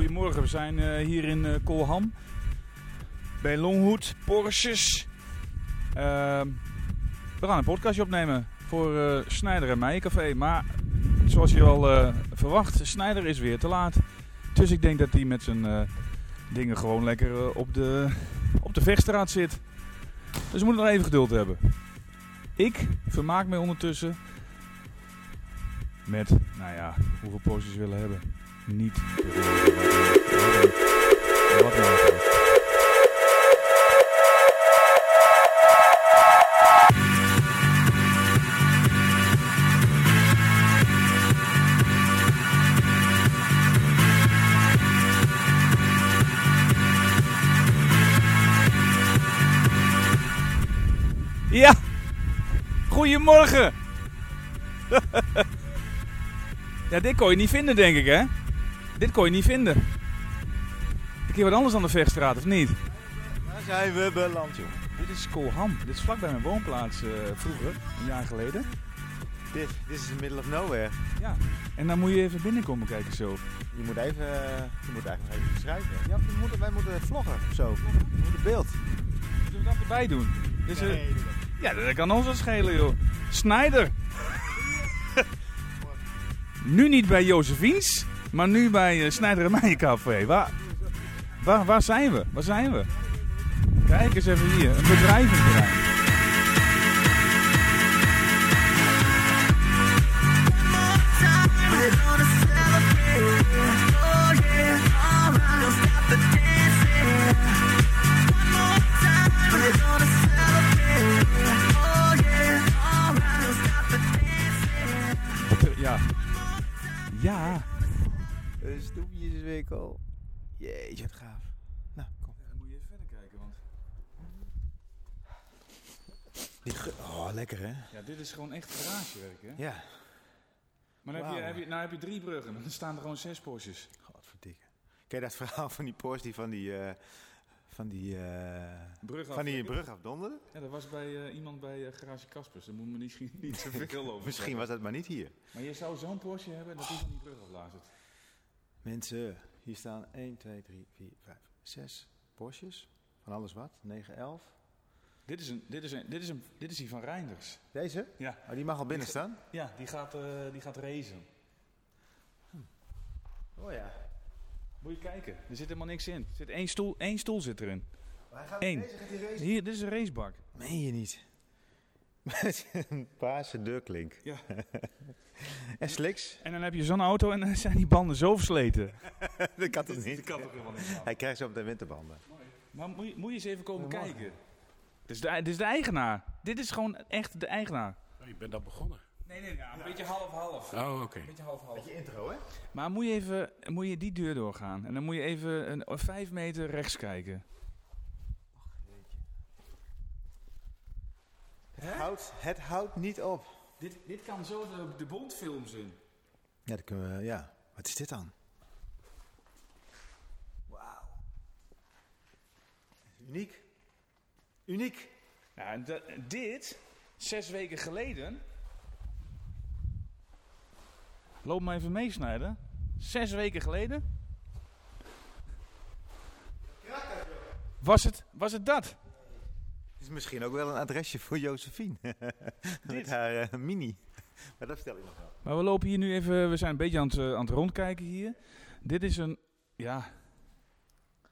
goedemorgen. We zijn eh, hier in uh, Kolham. Bij Longhoed, Porsches. Ehm, we gaan een podcastje opnemen voor uh, Snijder en Meijencafé. Maar zoals je al verwacht, Snijder is weer te laat. Dus ik denk dat hij met zijn dingen gewoon lekker op, de, op de vechtstraat zit. Dus we moeten nog even geduld hebben. Ik vermaak mij ondertussen met, nou ja, hoeveel posters willen hebben. Niet. Wat? Ja, goedemorgen. Ja, dit kon je niet vinden, denk ik, hè? Dit kon je niet vinden. Een keer wat anders dan de Vechtstraat, of niet? Daar zijn we beland, joh. Dit is Kolham. Dit is vlakbij mijn woonplaats uh, vroeger, een jaar geleden. Dit, dit is in the middle of nowhere. Ja, en dan moet je even binnenkomen kijken zo. Je moet even, je moet eigenlijk even beschrijven. Ja, we moeten, wij moeten vloggen of zo. We moeten beeld. Moeten we dat erbij doen? Dus, nee, uh, ja, dat kan ons wel schelen, joh. Snijder. Nu niet bij Josephiens, maar nu bij uh, Snijder en. Waar, waar, waar zijn we? Waar zijn we? Kijk eens even hier, een bedrijventerrein. Ja, ja. Jeetje, wat gaaf. Nou, kom. Ja, dan moet je even verder kijken, want... Die oh, lekker hè? Ja, dit is gewoon echt garagewerk hè? Ja. Maar dan heb, je, heb je, nou heb je drie bruggen, dan staan er gewoon zes Porsches. Godverdikke. Ken je dat verhaal van die Porsche die van die... Uh, van die, uh, brug van die brug afdonderde? Ja, dat was bij uh, iemand bij Garage Kaspers. Daar moet me misschien niet zoveel over Misschien was dat maar niet hier. Maar je zou zo'n Porsche hebben dat die van die brug aflazert. Mensen, hier staan 1, 2, 3, 4, 5, 6 Porsches. Van alles wat. 9, 11. Dit is, een, dit, is een, dit, is een, dit is die van Reinders. Deze? Ja. Oh, die mag al binnen staan? Ja, die gaat, die gaat racen. Hm. Oh ja. Moet je kijken, er zit helemaal niks in. Er zit één stoel, één stoel zit erin. Maar hij gaat Eén. Deze, gaat hij racen? Hier, dit is een racebak. Meen je niet? Met een paarse deurklink. Ja. en sliks. En dan heb je zo'n auto en dan zijn die banden zo versleten. dat kan toch niet? Dat kan toch helemaal niet. Hij krijgt zo op de winterbanden. Maar moet je, moet je eens even komen kijken. Dit is, de, dit is de eigenaar. Dit is gewoon echt de eigenaar. Oh, je bent al begonnen. Nee, nee, ja, een beetje half-half. Oh, oké. Een beetje half-half. Beetje intro, hè? Maar moet je even moet je die deur doorgaan. En dan moet je even een, een vijf meter rechts kijken. Het houdt, het houdt niet op. Dit, dit kan zo de, de Bondfilms in. Ja, dat kunnen we, ja. Wat is dit dan? Wauw. Uniek. Uniek. Ja, en dit, zes weken geleden... Loop maar even meesnijden. Zes weken geleden... Was het, was het dat? Het is misschien ook wel een adresje voor Josephine. Met haar eh, mini. Maar dat vertel ik nog wel. Maar we lopen hier nu even, we zijn een beetje aan het, eh, aan het rondkijken hier. Dit is een, ja,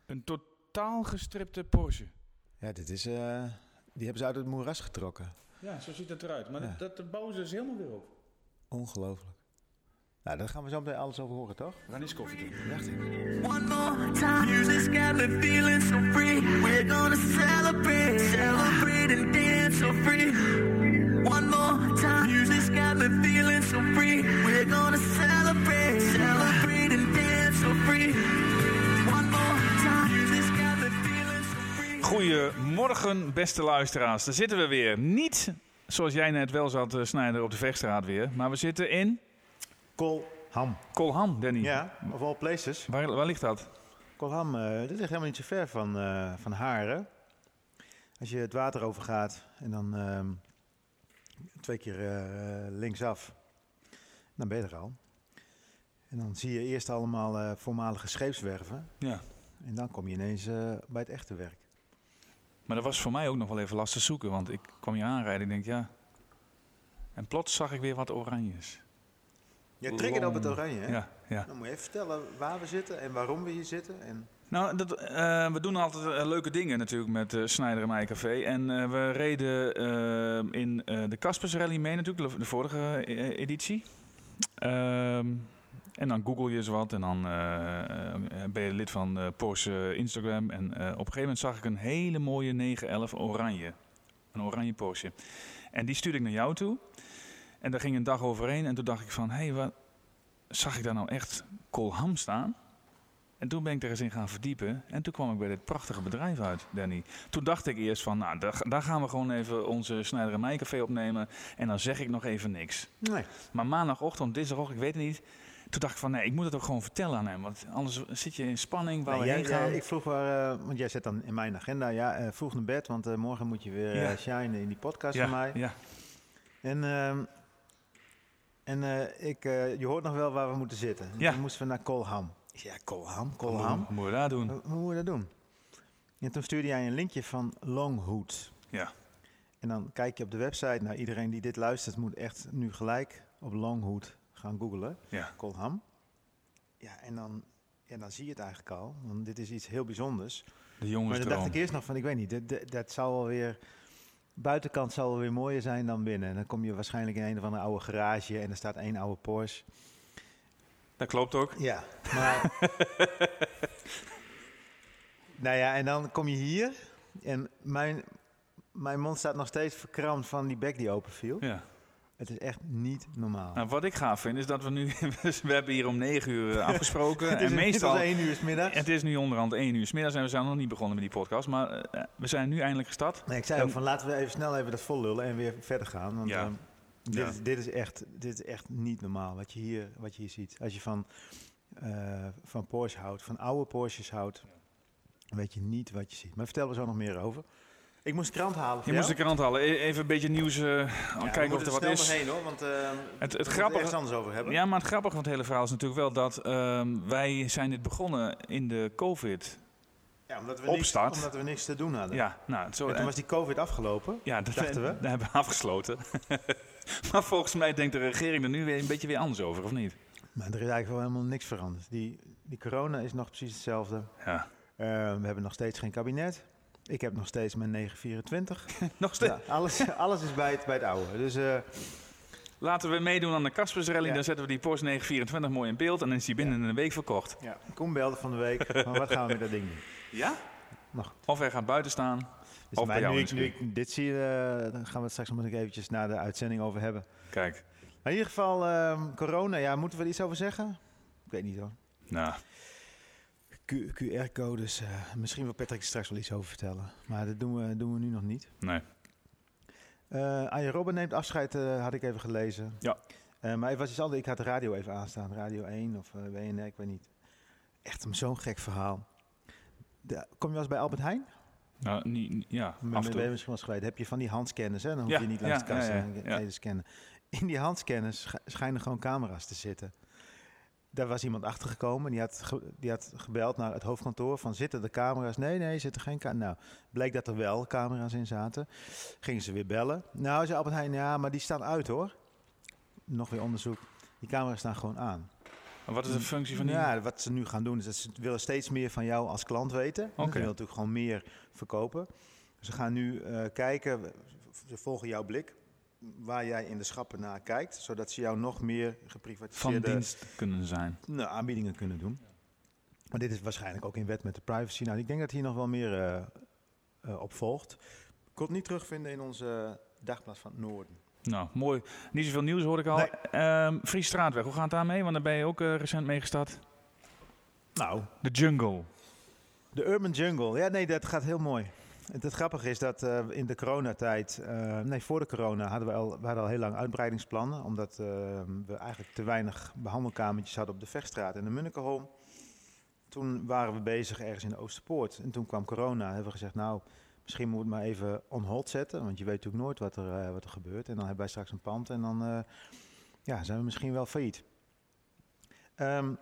een totaal gestripte Porsche. Ja, dit is... eh, die hebben ze uit het moeras getrokken. Ja, zo ziet het eruit. Maar Ja. dat, dat bouwen ze dus helemaal weer op. Ongelooflijk. Nou, daar gaan we zo meteen alles over horen, toch? We gaan eens koffie doen. Dacht ik. One more time, music's got me feeling so free. We're gonna celebrate, celebrate and dance so free. One more time, music's got me feeling so free. We're gonna celebrate, celebrate and dance so free. One more time, music's got me feeling so free. Goedemorgen, beste luisteraars. Daar zitten we weer. Niet zoals jij net wel zat, eh, Snijder, op de Vechtstraat weer. Maar we zitten in Kolham. Kolham, Danny. Ja, of all places. Waar, waar ligt dat? Kolham, eh, dit ligt helemaal niet zo ver van, eh, van Haren. Als je het water overgaat en dan ehm, twee keer eh, linksaf, dan ben je er al. En dan zie je eerst allemaal voormalige scheepswerven. Ja. En dan kom je ineens bij het echte werk. Maar dat was voor mij ook nog wel even lastig zoeken, want ik kwam hier aanrijden ik denk ja. En plots zag ik weer wat oranjes. Je triggert op het oranje, hè? Ja, ja. Dan moet je even vertellen waar we zitten en waarom we hier zitten. En... Nou, dat, eh, we doen altijd eh, leuke dingen natuurlijk met eh Snijder en Café. En we reden in de Caspers Rally mee natuurlijk, de- vorige editie. Ehm, en dan google je eens wat en dan ben je lid van Porsche Instagram. En op een gegeven moment zag ik een hele mooie 911 oranje. Een oranje Porsche. En die stuurde ik naar jou toe. En daar ging een dag overheen en toen dacht ik van, hé, hey, wat zag ik daar nou echt Colham staan? En toen ben ik er eens in gaan verdiepen. En toen kwam ik bij dit prachtige bedrijf uit, Danny. Toen dacht ik eerst van, nou, daar, daar gaan we gewoon even onze Snijder en Mij Café opnemen. En dan zeg ik nog even niks. Nee. Maar maandagochtend, dinsdagochtend, ik weet het niet. Toen dacht ik van, nee, ik moet het ook gewoon vertellen aan hem. Want anders zit je in spanning waar Nee, we jij- heen gaan. ik vroeg waar, eh, want jij zet dan in mijn agenda, ja, eh, vroeg naar bed, want eh, morgen moet je weer Ja. shinen in die podcast ja, van mij. ja, En, ehm, en eh, ik, eh, je hoort nog wel waar we moeten zitten. Ja. Dan moesten we naar Colham. Ik zei, Ja, Colham, Colham. Hoe moet je dat doen? Hoe, hoe moet je dat doen? En toen stuurde jij een linkje van Longhood. Ja. En dan kijk je op de website. Nou, iedereen die dit luistert moet echt nu gelijk op Longhood gaan googlen. Ja. Colham. Ja, en dan, ja, dan zie je het eigenlijk al. Want dit is iets heel bijzonders. De Maar dan dacht ik eerst nog van, ik weet niet, dat, dat, dat zal wel weer... Buitenkant zal wel weer mooier zijn dan binnen. En dan kom je waarschijnlijk in een of andere oude garage en er staat één oude Porsche. Dat klopt ook. Ja, maar... nou ja, en dan kom je hier en mijn, mijn mond staat nog steeds verkrampt van die bek die open viel. Ja. Het is echt niet normaal. Nou, wat ik gaaf vind is dat we nu... we hebben hier om negen uur eh, afgesproken. het is en meestal... één uur 's middags. Het is nu onderhand één uur 's middags en we zijn nog niet begonnen met die podcast. Maar eh, we zijn nu eindelijk gestart. Nee, ik zei ook van laten we even snel even dat vol lullen en weer verder gaan. Want Ja. ehm, dit, Ja. is, dit, is echt, dit is echt niet normaal wat je hier, wat je hier ziet. Als je van, eh, van Porsche houdt, van oude Porsches houdt, weet je niet wat je ziet. Maar vertel er zo nog meer over. Ik moest de krant halen. Je moest de krant halen. E- Even een beetje nieuws. eh, kijken of er wat is. heen hoor, want ehm Het, we het grappige... ergens anders over hebben. Ja, maar het grappige van het hele verhaal is natuurlijk wel dat ehm, wij zijn dit begonnen in de COVID. Ja, omdat, we niks, omdat we niks te doen hadden. Ja, nou, zo, En toen en- was die COVID afgelopen. ja, dat dachten we. Daar hebben we afgesloten. maar volgens mij denkt de regering er nu weer een beetje weer anders over, of niet? Maar er is eigenlijk wel helemaal niks veranderd. Die, die corona is nog precies hetzelfde. Ja. Eh, we hebben nog steeds geen kabinet. Ik heb nog steeds mijn 924. Nog steeds. Ja, alles, alles is bij het, bij het oude. Dus eh, Laten we meedoen aan de Caspers Rally. Ja. Dan zetten we die Porsche 924 mooi in beeld. En dan is die binnen een week verkocht. ja. Koen belde van de week. Van wat gaan we met dat ding doen? Ja? Nog. Of hij gaat buiten staan. Dus Of maar bij jou nu, ik, de nu ik dit zie, eh, dan gaan we het straks nog eventjes na de uitzending over hebben. Kijk. Maar in ieder geval, ehm, corona, ja, moeten we er iets over zeggen? Ik weet niet hoor. Nou, QR-codes, eh, misschien wil Patrick straks wel iets over vertellen. Maar dat doen we, doen we nu nog niet. nee. Eh Arjen Robben neemt afscheid, eh, had ik even gelezen. Ja. Maar het was iets anders. Ik had de radio even aanstaan. Radio 1 of WNR, ik weet niet. Echt zo'n gek verhaal. De, kom je wel eens bij Albert Heijn? Nou, niet, ja, Ben, af en ben je misschien wel eens. Heb je van die handscanners, hè? Dan hoef Ja, je niet langs ja, de kast ja, ja, je scannen. In die handscanners sch- schijnen gewoon camera's te zitten. Daar was iemand achter gekomen. Die had, ge- die had gebeld naar het hoofdkantoor van zitten de camera's? Nee, nee, zitten geen camera's. Nou, bleek dat er wel camera's in zaten. Gingen ze weer bellen. Nou, zei Albert Heijn, ja, maar die staan uit hoor. Nog weer onderzoek. Die camera's staan gewoon aan. Maar Wat is de functie van die? Ja, wat ze nu gaan doen is dat ze willen steeds meer van jou als klant weten. Ze Oké. willen natuurlijk gewoon meer verkopen. Ze gaan nu eh, kijken, ze volgen jouw blik, waar jij in de schappen naar kijkt, zodat ze jou nog meer van geprivatiseerde dienst kunnen zijn. nou, aanbiedingen kunnen doen. Maar dit is waarschijnlijk ook in wet met de privacy. Nou, ik denk dat hier nog wel meer eh, eh, op volgt. Ik kon het niet terugvinden in onze dagblad van het Noorden. Nou, mooi. Niet zoveel nieuws hoor ik al. Nee. Ehm Fries Straatweg, hoe gaat het daarmee? Want daar ben je ook eh, recent mee gestart. Nou, De Jungle. De Urban Jungle, ja nee, dat gaat heel mooi. Het, het grappige is dat eh, in de coronatijd, eh, nee voor de corona hadden we al, we al heel lang uitbreidingsplannen. Omdat eh, we eigenlijk te weinig behandelkamertjes hadden op de Vechtstraat en de Munnikenholm. Toen waren we bezig ergens in de Oosterpoort. En toen kwam corona, hebben we gezegd nou, misschien moeten we het maar even on hold zetten. Want je weet natuurlijk nooit wat er, wat er gebeurt. En dan hebben wij straks een pand en dan ja, zijn we misschien wel failliet. Ehm,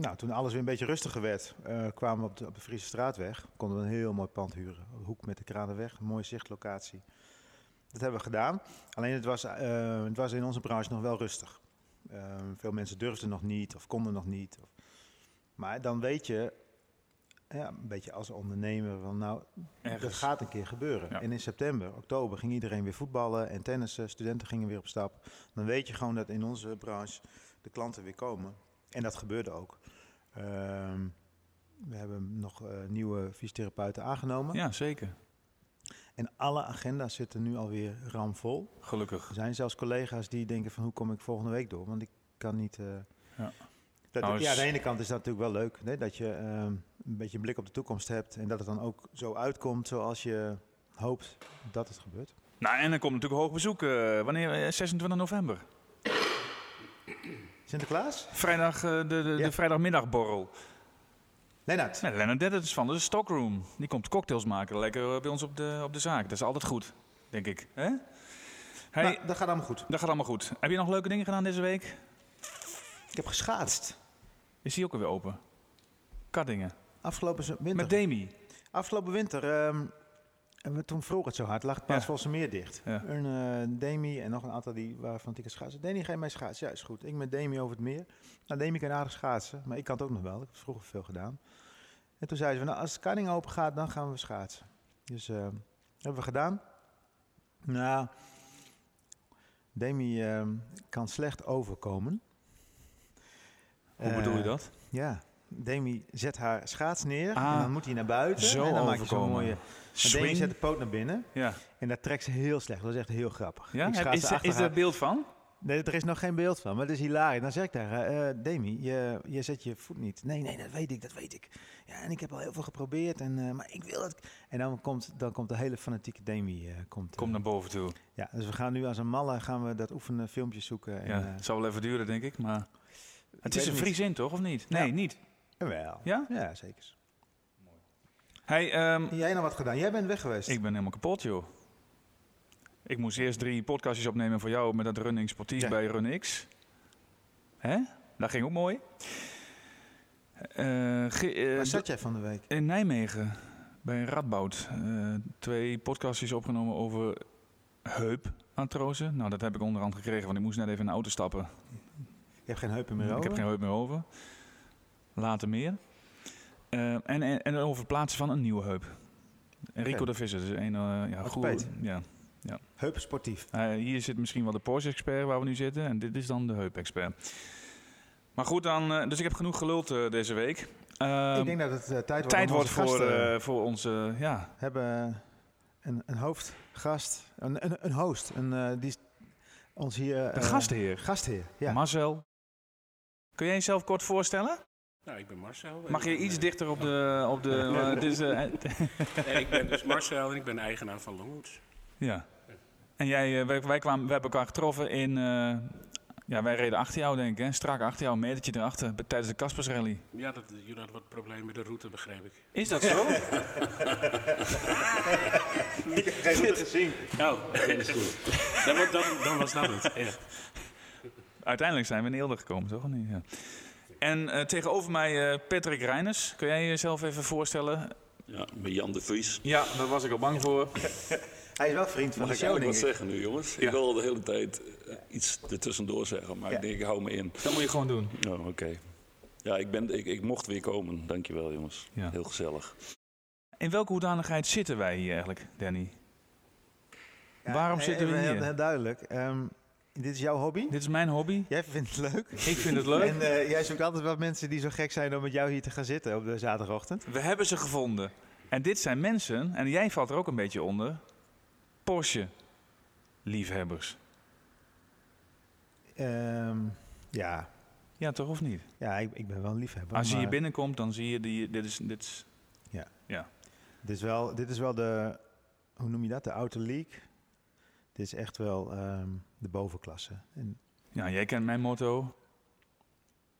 nou, toen alles weer een beetje rustiger werd, eh, kwamen we op de, op de Friese Straatweg. Konden we een heel mooi pand huren. Hoek met de Kranenweg, een mooie zichtlocatie. Dat hebben we gedaan. Alleen het was, eh, het was in onze branche nog wel rustig. Ehm, veel mensen durfden nog niet of konden nog niet. Of, maar dan weet je, ja, een beetje als ondernemer, van nou, dat Ergens. gaat een keer gebeuren. Ja. En in september, oktober ging iedereen weer voetballen en tennissen. Studenten gingen weer op stap. Dan weet je gewoon dat in onze branche de klanten weer komen. En dat gebeurde ook. Ehm, we hebben nog eh, nieuwe fysiotherapeuten aangenomen. Ja, zeker. En alle agenda's zitten nu alweer ramvol. Gelukkig. Er zijn zelfs collega's die denken van hoe kom ik volgende week door? Want ik kan niet... eh, Ja. Dat, Nou, ja, aan de ene kant is dat natuurlijk wel leuk. Hè, dat je ehm, een beetje een blik op de toekomst hebt. En dat het dan ook zo uitkomt zoals je hoopt dat het gebeurt. Nou, en er komt natuurlijk hoog bezoek. eh, wanneer? Eh, 26 november. Sinterklaas? Vrijdag, eh, de, de, Ja. de vrijdagmiddagborrel. Lennart. Nee, Lennart is van de Stockroom. Die komt cocktails maken. Lekker eh, bij ons op de, op de zaak. Dat is altijd goed, denk ik. Hè? Hey, Nou, dat gaat allemaal goed. dat gaat allemaal goed. Heb je nog leuke dingen gedaan deze week? Ik heb geschaatst. Is die ook alweer open? Kaddingen. Afgelopen winter. Met Demi. Afgelopen winter, ehm, en we, toen vroeg het zo hard, lag het Paasvolse meer dicht. Ja. Een eh, Demi en nog een aantal die waarvan ik schaatsen. Demi, ga je mij schaatsen? Ja, is goed. Ik met Demi over het meer. Nou, Demi kan aardig schaatsen, maar ik kan het ook nog wel. Ik heb vroeger veel gedaan. En toen zei ze, van, nou, als de kanning open gaat, dan gaan we schaatsen. Dus eh, hebben we gedaan. Nou, Demi ehm, kan slecht overkomen. Hoe bedoel je Eh, dat? Ja, Demi zet haar schaats neer Ah, en dan moet hij naar buiten. zo en dan maak je zo'n mooie... Demi zet de poot naar binnen Ja. en dat trekt ze heel slecht. Dat is echt heel grappig. ja? Heb- Is, is er beeld van? Nee, er is nog geen beeld van, maar het is hilarisch. Dan zeg ik tegen haar, eh, Demi, je, je zet je voet niet. Nee, nee, dat weet ik, dat weet ik. Ja, en ik heb al heel veel geprobeerd, en, eh, maar ik wil het. En dan komt, dan komt de hele fanatieke Demi. eh, komt, Kom eh, naar boven toe. Ja, dus we gaan nu als een malle gaan we dat oefenen filmpje zoeken. En, Ja, het zal wel even duren, denk ik. Maar het is een niet. Friesin, toch? Of niet? Nee, Ja. niet. Wel. Ja? Ja, zeker. Hey, ehm, jij nog wat gedaan? Jij bent weg geweest. ik ben helemaal kapot, joh. Ik moest eerst drie podcastjes opnemen voor jou met dat running sportief Ja. bij RunX. Hè? Dat ging ook mooi. Eh, eh, Waar zat jij van de week? In Nijmegen, bij Radboud. eh, twee podcastjes opgenomen over heupartrose. Nou, dat heb ik onderhand gekregen, want ik moest net even in de auto stappen. Je hebt geen heupen meer over? Ik heb geen heup meer over. Later meer. Eh, en, en, en over het plaatsen van een nieuwe heup. Enrico Oké. de Visser, dus een uh, ja, goed. Ja. Heupen sportief. Eh, hier zit misschien wel de Porsche-expert waar we nu zitten. En dit is dan de heup-expert. Maar goed, dan, dus ik heb genoeg geluld deze week. Ehm, ik denk dat het tijd wordt tijd wordt voor, onze... Ja, hebben een, een hoofdgast, een, een, een host, een, die ons hier... de gastheer. Gastheer, ja. Marcel. Kun jij jezelf kort voorstellen? Nou, ik ben Marcel. Mag je Ik iets ben, dichter op de... Op de eh, dit is, eh, eh, nee, ik ben dus Marcel en ik ben eigenaar van Longhoods. ja. En jij, eh, wij, wij, kwamen, wij hebben elkaar getroffen in... eh, ja, wij reden achter jou, denk ik. Hè? Strak achter jou, een metertje erachter. Tijdens de Caspers Rally. Ja, dat, jullie hadden wat problemen met de route, begreep ik. Is dat zo? Nou, dat is goed. Dan, wa- dan, dan was dat het. Ja. Uiteindelijk zijn we in Eelde gekomen, toch? Ja. En eh, tegenover mij eh, Patrick Reiners. Kun jij jezelf even voorstellen? Ja, met Jan de Vries. Ja, daar was ik al bang voor. Hij is wel vriend van Mag de ik show, eigenlijk denk wat ik. zeggen nu, jongens? Ja. Ik wil de hele tijd eh, iets ertussendoor zeggen, maar Ja. ik denk, ik hou me in. Dat moet je gewoon doen. Oh, oké. Ja, ik, ben, ik, ik mocht weer komen. Dankjewel, jongens. Ja. Heel gezellig. In welke hoedanigheid zitten wij hier eigenlijk, Danny? Ja, Waarom zitten we hier? Heel, duidelijk. Ehm, dit is jouw hobby. Dit is mijn hobby. Jij vindt het leuk. Ik vind het leuk. En eh, jij zoekt altijd wat mensen die zo gek zijn om met jou hier te gaan zitten op de zaterdagochtend. We hebben ze gevonden. En dit zijn mensen, en jij valt er ook een beetje onder, Porsche-liefhebbers. Ehm, ja, Ja, toch of niet? ja ik, ik ben wel een liefhebber. Als je hier binnenkomt, dan zie je, die, dit is... Dit is Dit is, wel, dit is wel de, hoe noem je dat, de outer league. Is echt wel ehm, de bovenklasse. En ja, jij kent mijn motto.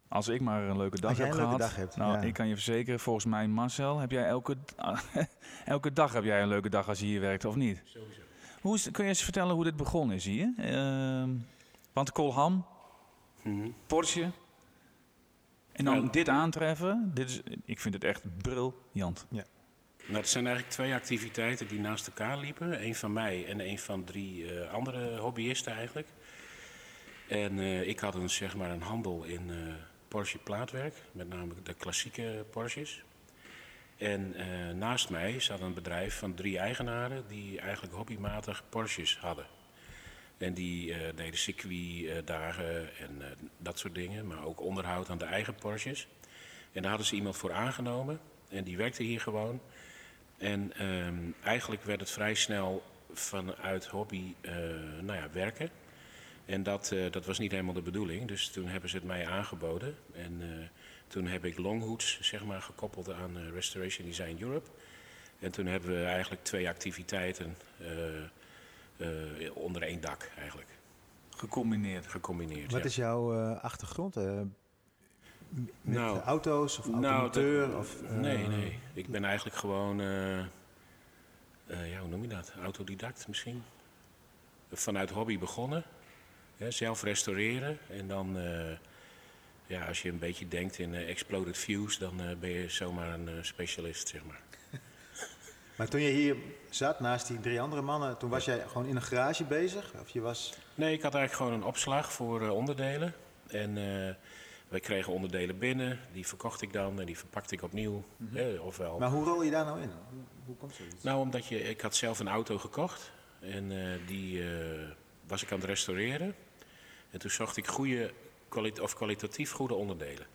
Als ik maar een leuke dag Als jij heb een leuke gehad. dag hebt, nou, ja. ik kan je verzekeren, volgens mij Marcel, heb jij elke, elke dag heb jij een leuke dag als je hier werkt, of niet? Sowieso. Hoe is, kun je eens vertellen hoe dit begonnen is hier? Ehm, want Colham, Mhm. Porsche, En dan Ja. dit aantreffen, dit is, ik vind het echt briljant. Nou, het zijn eigenlijk twee activiteiten die naast elkaar liepen. Eén van mij en één van drie eh, andere hobbyisten eigenlijk. En eh, ik had een, zeg maar, een handel in eh, Porsche plaatwerk, met name de klassieke Porsches. En naast mij zat een bedrijf van drie eigenaren die eigenlijk hobbymatig Porsches hadden. En die deden circuitdagen en dat soort dingen, maar ook onderhoud aan de eigen Porsches. En daar hadden ze iemand voor aangenomen en die werkte hier gewoon. En ehm, eigenlijk werd het vrij snel vanuit hobby eh, nou ja, werken. En dat, eh, dat was niet helemaal de bedoeling. Dus toen hebben ze het mij aangeboden. En eh, toen heb ik Longhoods zeg maar, gekoppeld aan eh, Restoration Design Europe. En toen hebben we eigenlijk twee activiteiten eh, eh, onder één dak eigenlijk Gecombineerd. gecombineerd. Wat ja. is jouw eh, achtergrond? Met Nou, auto's of Nou, automonteur? dat- of, eh, nee, nee. Ik ben eigenlijk gewoon, eh, eh, ja, hoe noem je dat? Autodidact misschien. Vanuit hobby begonnen. Hè, zelf restaureren. En dan, ja, als je een beetje denkt in exploded views, dan ben je zomaar een specialist, zeg maar. Maar toen je hier zat naast die drie andere mannen, toen was jij gewoon in een garage bezig? Of je was... Nee, ik had eigenlijk gewoon een opslag voor onderdelen. En wij kregen onderdelen binnen, die verkocht ik dan en die verpakte ik opnieuw. hè, ofwel Maar hoe rol je daar nou in? Hoe, hoe komt zoiets? Nou, omdat je, ik had zelf een auto gekocht en eh, die eh, was ik aan het restaureren. En toen zocht ik goede, kwali- of kwalitatief goede onderdelen.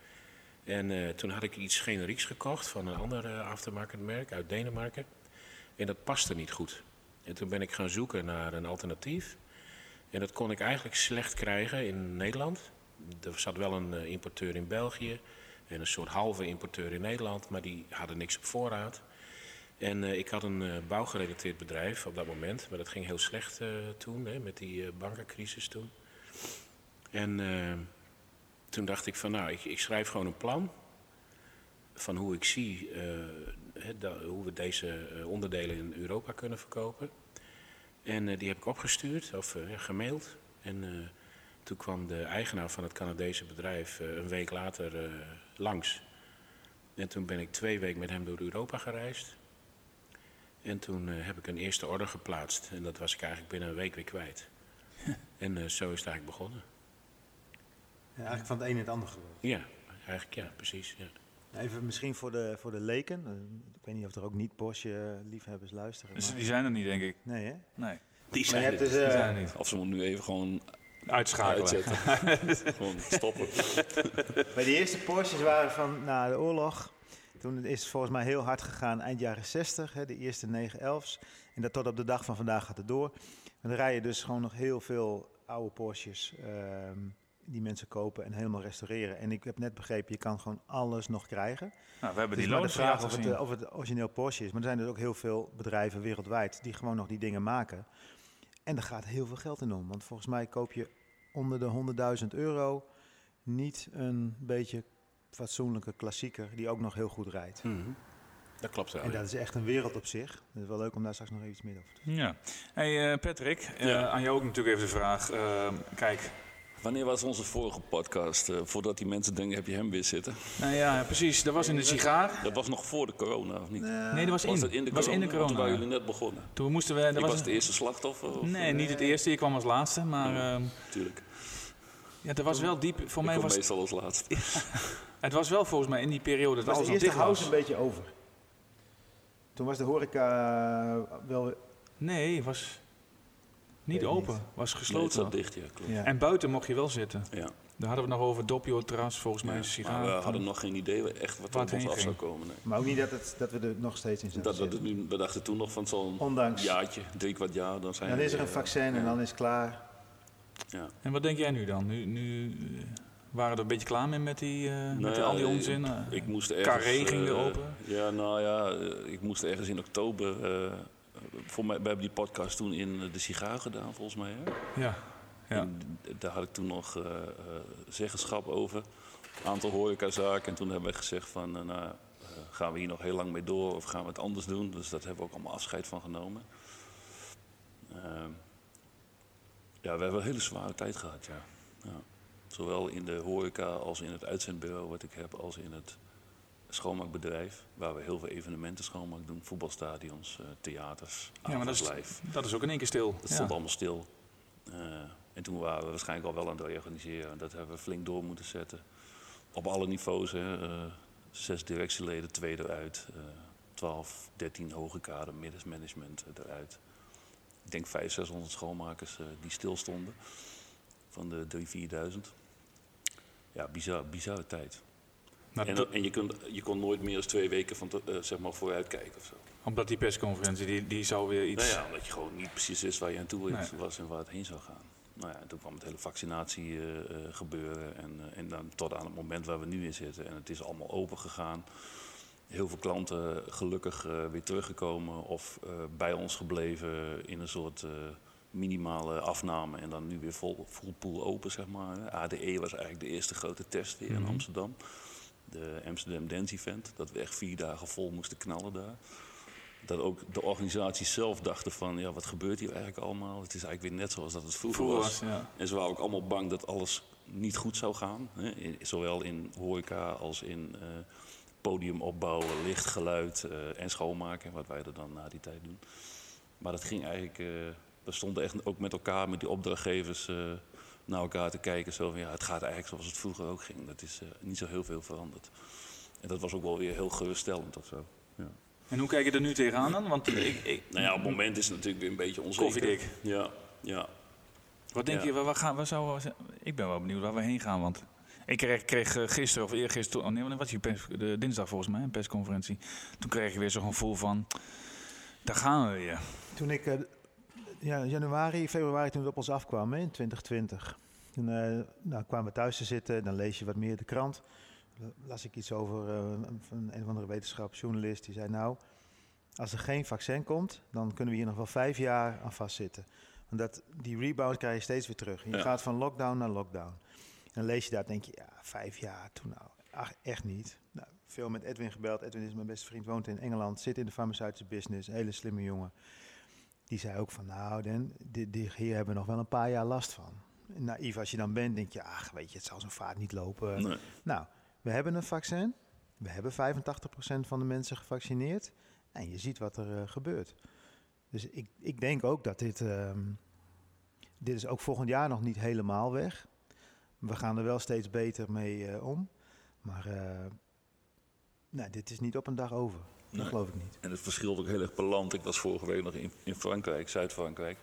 En eh, toen had ik iets generieks gekocht van een ander aftermarket merk uit Denemarken. En dat paste niet goed. En toen ben ik gaan zoeken naar een alternatief. En dat kon ik eigenlijk slecht krijgen in Nederland. Er zat wel een eh, importeur in België en een soort halve importeur in Nederland, maar die hadden niks op voorraad. En eh, ik had een eh, bouwgerelateerd bedrijf op dat moment, maar dat ging heel slecht toen, hè, met die bankencrisis toen. En toen dacht ik van nou, ik, ik schrijf gewoon een plan van hoe ik zie hoe we deze onderdelen in Europa kunnen verkopen. En die heb ik opgestuurd of gemaild. En toen kwam de eigenaar van het Canadese bedrijf eh, een week later eh, langs. En toen ben ik twee weken met hem door Europa gereisd. En toen eh, heb ik een eerste order geplaatst. En dat was ik eigenlijk binnen een week weer kwijt. en eh, zo is het eigenlijk begonnen. Ja, eigenlijk van het een in het ander geworden. Ja, eigenlijk ja, precies. Ja. Even misschien voor de, voor de leken. Ik weet niet of er ook niet-Porsche-liefhebbers luisteren. Dus maar- die zijn er niet, denk ik. Nee, hè? Nee, Die Maar je zijn hebt dus... die zijn er niet. Of ze moeten nu even gewoon Uitschakelen. uitzetten. gewoon stoppen. Bij de eerste Porsches waren van na de oorlog. Toen is het volgens mij heel hard gegaan eind jaren 60, hè, de eerste 911's. En dat tot op de dag van vandaag gaat het door. En dan rij je dus gewoon nog heel veel oude Porsches ehm, die mensen kopen en helemaal restaureren. En ik heb net begrepen, je kan gewoon alles nog krijgen. Nou, we hebben Het die maar de vraag of gezien. het, eh, of het origineel Porsche is. Maar er zijn dus ook heel veel bedrijven wereldwijd die gewoon nog die dingen maken. En daar gaat heel veel geld in om. Want volgens mij koop je onder de 100.000 euro niet een beetje fatsoenlijke klassieker die ook nog heel goed rijdt. Mhm. Dat klopt wel. En dat is echt een wereld op zich. Het is wel leuk om daar straks nog even iets meer over te Ja. Hey eh, Patrick, eh, aan jou ook natuurlijk even de vraag. eh, kijk, Wanneer was onze vorige podcast? eh, voordat die mensen denken, heb je hem weer zitten? nou ja, precies. Dat was in de sigaar. Dat was nog voor de corona, of niet? Nee, dat was in. was dat in de was corona? in de Want Toen waren corona. jullie net begonnen. Toen moesten we... Dat was was het eerste slachtoffer? Of, Nee, niet het eerste. Ik kwam als laatste. Maar ehm, Natuurlijk. ja, dat was wel diep. Voor Ik mij kom was meestal als laatste. het was wel volgens mij in die periode dat Was alles eerste dicht house een beetje over? Toen was de horeca eh, wel... Nee, was niet Weet ik open. niet. Was Nee, het gesloten. zat dicht, ja, klopt. Ja. En buiten mocht je wel zitten. Ja. Daar hadden we nog over Doppio terras, volgens mij Ja, een sigaar. maar we hadden nog geen idee echt wat Waar er op het ons af zou komen. Nee. Maar ook niet dat, het, dat we er nog steeds in zouden Dat, dat, zitten. het nu- we dachten toen nog van zo'n Ondanks. jaartje, drie kwart jaar, dan zijn Dan is er een vaccin en dan is het klaar. Ja. En wat denk jij nu dan? Nu, nu eh, waren we er een beetje klaar mee met, die, eh, met Nou ja, al die ik- onzin? eh? Ik moest ergens... Carré ging weer eh, open. Ja, nou ja, eh, ik moest ergens in oktober... eh, voor mij, we hebben die podcast toen in de sigaar gedaan, volgens mij. Hè? ja. ja. En daar had ik toen nog eh, eh, zeggenschap over. Een aantal horecazaken. En toen hebben we gezegd van... eh, nou, gaan we hier nog heel lang mee door of gaan we het anders doen? Dus dat hebben we ook allemaal afscheid van genomen. Ehm, ja, we hebben een hele zware tijd gehad, ja. ja. Zowel in de horeca als in het uitzendbureau wat ik heb, als in het schoonmaakbedrijf. Waar we heel veel evenementen schoonmaak doen. Voetbalstadions, eh, theaters, Ja, maar dat is, dat is ook in één keer stil. Dat Ja. stond allemaal stil. Eh, en toen waren we waarschijnlijk al wel aan het reorganiseren. Dat hebben we flink door moeten zetten. Op alle niveaus. Hè. eh, zes directieleden, twee eruit. eh 12, 13 hoge kader, middensmanagement eruit. Ik denk 500, 600 schoonmakers die stil stonden. Van de 3.000, 4.000. Ja, bizar, bizarre tijd. En, en je, kunt, je kon nooit meer dan twee weken van te- eh, zeg maar vooruit kijken of zo. omdat die persconferentie, die, die zou weer iets... Nou ja, omdat je gewoon niet precies wist waar je aan toe Nee. was en waar het heen zou gaan. Nou ja, en toen kwam het hele vaccinatie eh, eh, gebeuren. En, en dan tot aan het moment waar we nu in zitten. En het is allemaal open gegaan. Heel veel klanten gelukkig weer teruggekomen of bij ons gebleven in een soort minimale afname. En dan nu weer vol, full pool open, zeg maar. ADE was eigenlijk de eerste grote test weer in Mhm. Amsterdam. De Amsterdam Dance Event. Dat we echt vier dagen vol moesten knallen daar dat ook de organisaties zelf dachten van, ja, wat gebeurt hier eigenlijk allemaal? Het is eigenlijk weer net zoals dat het vroeger, Vroeger was. ja. En ze waren ook allemaal bang dat alles niet goed zou gaan. Hè? In- zowel in horeca als in eh, podium opbouwen, licht, geluid eh, en schoonmaken, wat wij er dan na die tijd doen. Maar dat ging eigenlijk, eh, we stonden echt ook met elkaar, met die opdrachtgevers, naar elkaar te kijken. Zo van, ja, het gaat eigenlijk zoals het vroeger ook ging. Dat is eh, niet zo heel veel veranderd. En dat was ook wel weer heel geruststellend of zo. Ja. En hoe kijk je er nu tegenaan dan? Want ik, ik, Nou ja, op het moment is het natuurlijk weer een beetje onzeker. Koffiedik. Ja, ja. wat denk Ja. je, waar, waar gaan, waar zouden we, ik ben wel benieuwd waar we heen gaan, want ik kreeg, kreeg eh, gisteren of eergisteren, oh nee, wanneer was pers, de dinsdag volgens mij, een persconferentie. Toen kreeg je weer zo'n gevoel van, daar gaan we weer. Toen ik eh, ja, januari, februari, toen het op ons afkwam hè, in 2020. Toen eh, nou, kwamen we thuis te zitten, dan lees je wat meer de krant. Las ik iets over eh, van een of andere wetenschapsjournalist. Die zei nou, als er geen vaccin komt, dan kunnen we hier nog wel vijf jaar aan vastzitten. Want dat, die rebound krijg je steeds weer terug. Je Ja. gaat van lockdown naar lockdown. En dan lees je dat, denk je, ja, vijf jaar, toen nou, ach, echt niet. Nou, veel met Edwin gebeld. Edwin is mijn beste vriend, woont in Engeland, zit in de farmaceutische business, een hele slimme jongen. Die zei ook van, nou, Den, die, die, hier hebben we nog wel een paar jaar last van. Naïef als je dan bent, denk je, ach, weet je, het zal zo'n vaart niet lopen. Nee. Nou, we hebben een vaccin. We hebben 85% van de mensen gevaccineerd. En je ziet wat er eh, gebeurt. Dus ik, ik denk ook dat dit... ehm, dit is ook volgend jaar nog niet helemaal weg. We gaan er wel steeds beter mee eh, om. Maar nou, dit is niet op een dag over. Dat Nee. geloof ik niet. En het verschilt ook heel erg per land. Ik was vorige week nog in, in Frankrijk, Zuid-Frankrijk,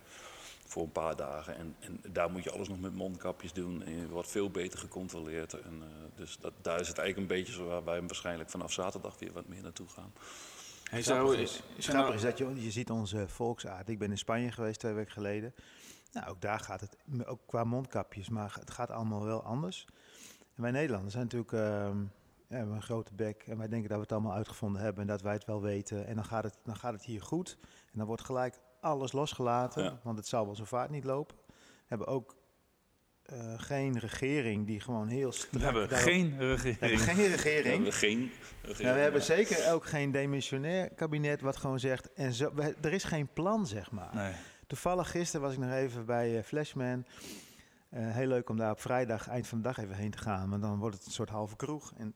voor een paar dagen. En, en daar moet je alles nog met mondkapjes doen. En je wordt veel beter gecontroleerd. En, eh, dus dat, daar is het eigenlijk een beetje zo waar wij waarschijnlijk vanaf zaterdag weer wat meer naartoe gaan. Hey, Grappig zou, is, is, grappig is dat je, je ziet onze volksaard. Ik ben in Spanje geweest twee weken geleden. Nou, ook daar gaat het, ook qua mondkapjes, maar het gaat allemaal wel anders. En wij Nederlanders zijn natuurlijk ehm, we hebben een grote bek en wij denken dat we het allemaal uitgevonden hebben en dat wij het wel weten. En dan gaat het, dan gaat het hier goed en dan wordt gelijk alles losgelaten, Ja. want het zal wel zo vaart niet lopen. We hebben ook eh, geen regering die gewoon heel strak... we hebben daarop- geen we hebben regering. geen We regering. hebben geen... Nou, we hebben zeker ook geen demissionair kabinet wat gewoon zegt... En zo, we- er is geen plan, zeg maar. Nee. Toevallig gisteren was ik nog even bij eh, Flashman. Eh, heel leuk om daar op vrijdag, eind van de dag, even heen te gaan. Want dan wordt het een soort halve kroeg. En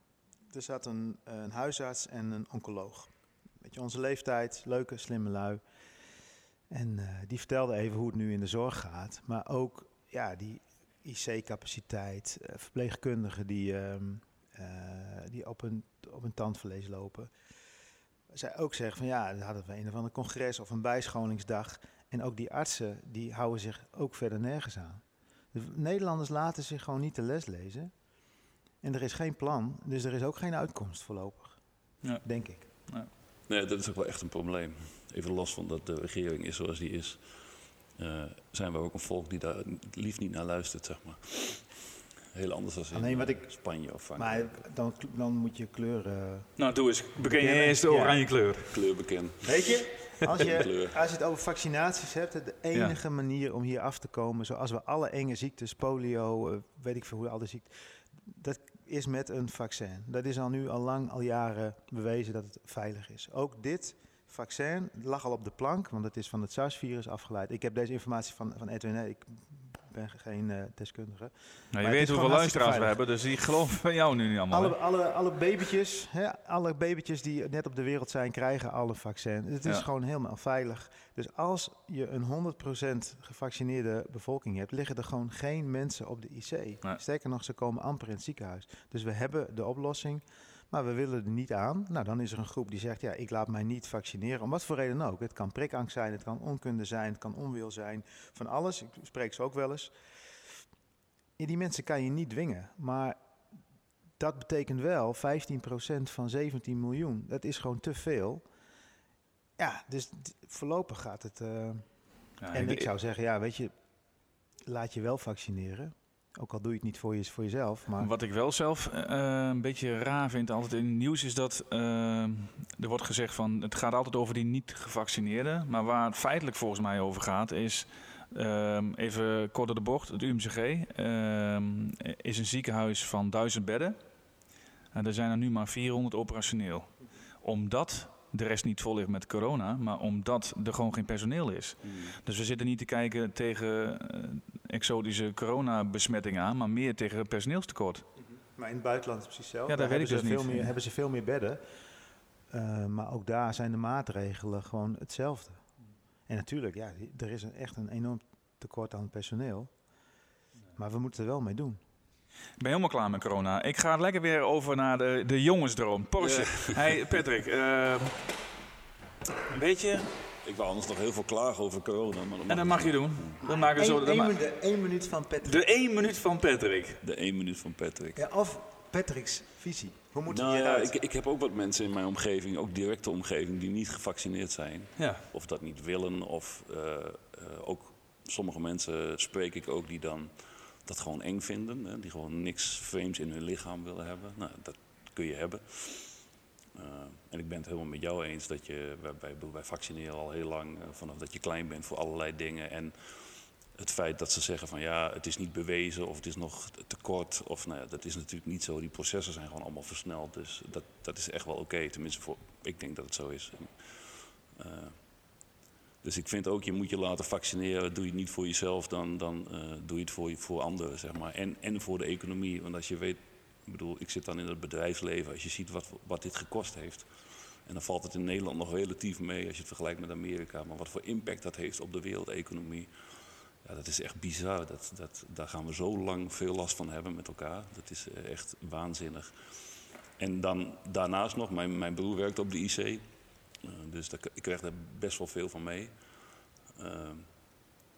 er zat een, een huisarts en een oncoloog. Beetje onze leeftijd, leuke, slimme lui. En eh, die vertelde even hoe het nu in de zorg gaat. Maar ook ja, die IC-capaciteit, eh, verpleegkundigen die, ehm, eh, die op, een, op een tandvlees lopen. Zij ook zeggen van ja, dan hadden we een of ander congres of een bijscholingsdag. En ook die artsen, die houden zich ook verder nergens aan. De Nederlanders laten zich gewoon niet de les lezen. En er is geen plan, dus er is ook geen uitkomst voorlopig. Ja. Denk ik. Nee, dat is ook wel echt een probleem. Even los van dat de regering is zoals die is, eh, zijn we ook een volk die daar lief niet naar luistert, zeg maar. Heel anders dan in Alleen wat eh, ik- Spanje of Maar Frankrijk. dan, dan moet je kleuren. Nou, doe eens. Beken je eerst de ja. oranje kleur. Kleur bekend. Weet je, als je, als je het over vaccinaties hebt, de enige manier om hier af te komen, zoals we alle enge ziektes, polio, eh, weet ik veel hoe al die ziekten, dat is met een vaccin. Dat is al nu al lang, al jaren bewezen dat het veilig is. Ook dit vaccin lag al op de plank, want het is van het SARS-virus afgeleid. Ik heb deze informatie van, van Edwin, ik ben geen eh, deskundige. Nou, je weet hoeveel luisteraars we hebben, dus die geloven van jou nu niet allemaal. Alle, hè? alle, alle babytjes, hè, alle babytjes die net op de wereld zijn, krijgen alle vaccin. Het is Ja. gewoon helemaal veilig. Dus als je een 100% gevaccineerde bevolking hebt, liggen er gewoon geen mensen op de IC. Nee. Sterker nog, ze komen amper in het ziekenhuis. Dus we hebben de oplossing, maar we willen er niet aan. Nou, dan is er een groep die zegt, ja, ik laat mij niet vaccineren. Om wat voor reden ook. Het kan prikangst zijn, het kan onkunde zijn, het kan onwil zijn. Van alles. Ik spreek ze ook wel eens. Die mensen kan je niet dwingen. Maar dat betekent wel 15% van 17 miljoen. Dat is gewoon te veel. Ja, dus voorlopig gaat het. eh, Ja, en ik zou zeggen, ja, weet je, laat je wel vaccineren. Ook al doe je het niet voor, je, voor jezelf. Maar Wat ik wel zelf eh, een beetje raar vind altijd in het nieuws is dat eh, er wordt gezegd van het gaat altijd over die niet gevaccineerden. Maar waar het feitelijk volgens mij over gaat is, ehm, even kort door de bocht, het UMCG ehm, is een ziekenhuis van 1000 bedden. En er zijn er nu maar 400 operationeel. Omdat de rest niet vol ligt met corona, maar omdat er gewoon geen personeel is. Dus we zitten niet te kijken tegen eh, exotische coronabesmettingen aan, maar meer tegen personeelstekort. Maar in het buitenland is het precies zelf. Ja, dat Daar weet ik hebben dus ze niet. Veel meer, hebben ze veel meer bedden. Eh, maar ook daar zijn de maatregelen gewoon hetzelfde. En natuurlijk, ja, er is een, echt een enorm tekort aan personeel. Maar we moeten er wel mee doen. Ik ben helemaal klaar met corona. Ik ga lekker weer over naar de, de jongensdroom. Porsche. Hey Patrick, ehm, weet je, Ik wou anders nog heel veel klagen over corona. Maar en dat mag je doen. Dan maken we zo dan ma- Eén minuut van Patrick. de één minuut van Patrick. De één minuut van Patrick. Ja, of Patrick's visie. Hoe moet Nou het ja, ik, ik heb ook wat mensen in mijn omgeving, ook directe omgeving, die niet gevaccineerd zijn. Ja. Of dat niet willen. Of eh, eh, ook sommige mensen spreek ik ook die dan dat gewoon eng vinden. Hè, die gewoon niks vreemds in hun lichaam willen hebben. Nou, dat kun je hebben. Eh, en ik ben het helemaal met jou eens dat je, wij, wij, vaccineren al heel lang, eh, vanaf dat je klein bent voor allerlei dingen. En het feit dat ze zeggen van ja, het is niet bewezen of het is nog te kort. Of nou ja, dat is natuurlijk niet zo. Die processen zijn gewoon allemaal versneld. Dus dat, dat is echt wel oké. Tenminste, voor, ik denk dat het zo is. Eh, dus ik vind ook, je moet je laten vaccineren. Doe je het niet voor jezelf, dan, dan doe je het voor, voor anderen, zeg maar. En, en voor de economie. Want als je weet, ik bedoel, ik zit dan in het bedrijfsleven. Als je ziet wat, wat dit gekost heeft. En dan valt het in Nederland nog relatief mee als je het vergelijkt met Amerika. Maar wat voor impact dat heeft op de wereldeconomie. Ja, dat is echt bizar. Dat, dat, daar gaan we zo lang veel last van hebben met elkaar. Dat is eh, echt waanzinnig. En dan daarnaast nog, mijn, mijn broer werkt op de IC. Eh, dus daar, ik krijg daar best wel veel van mee. Eh,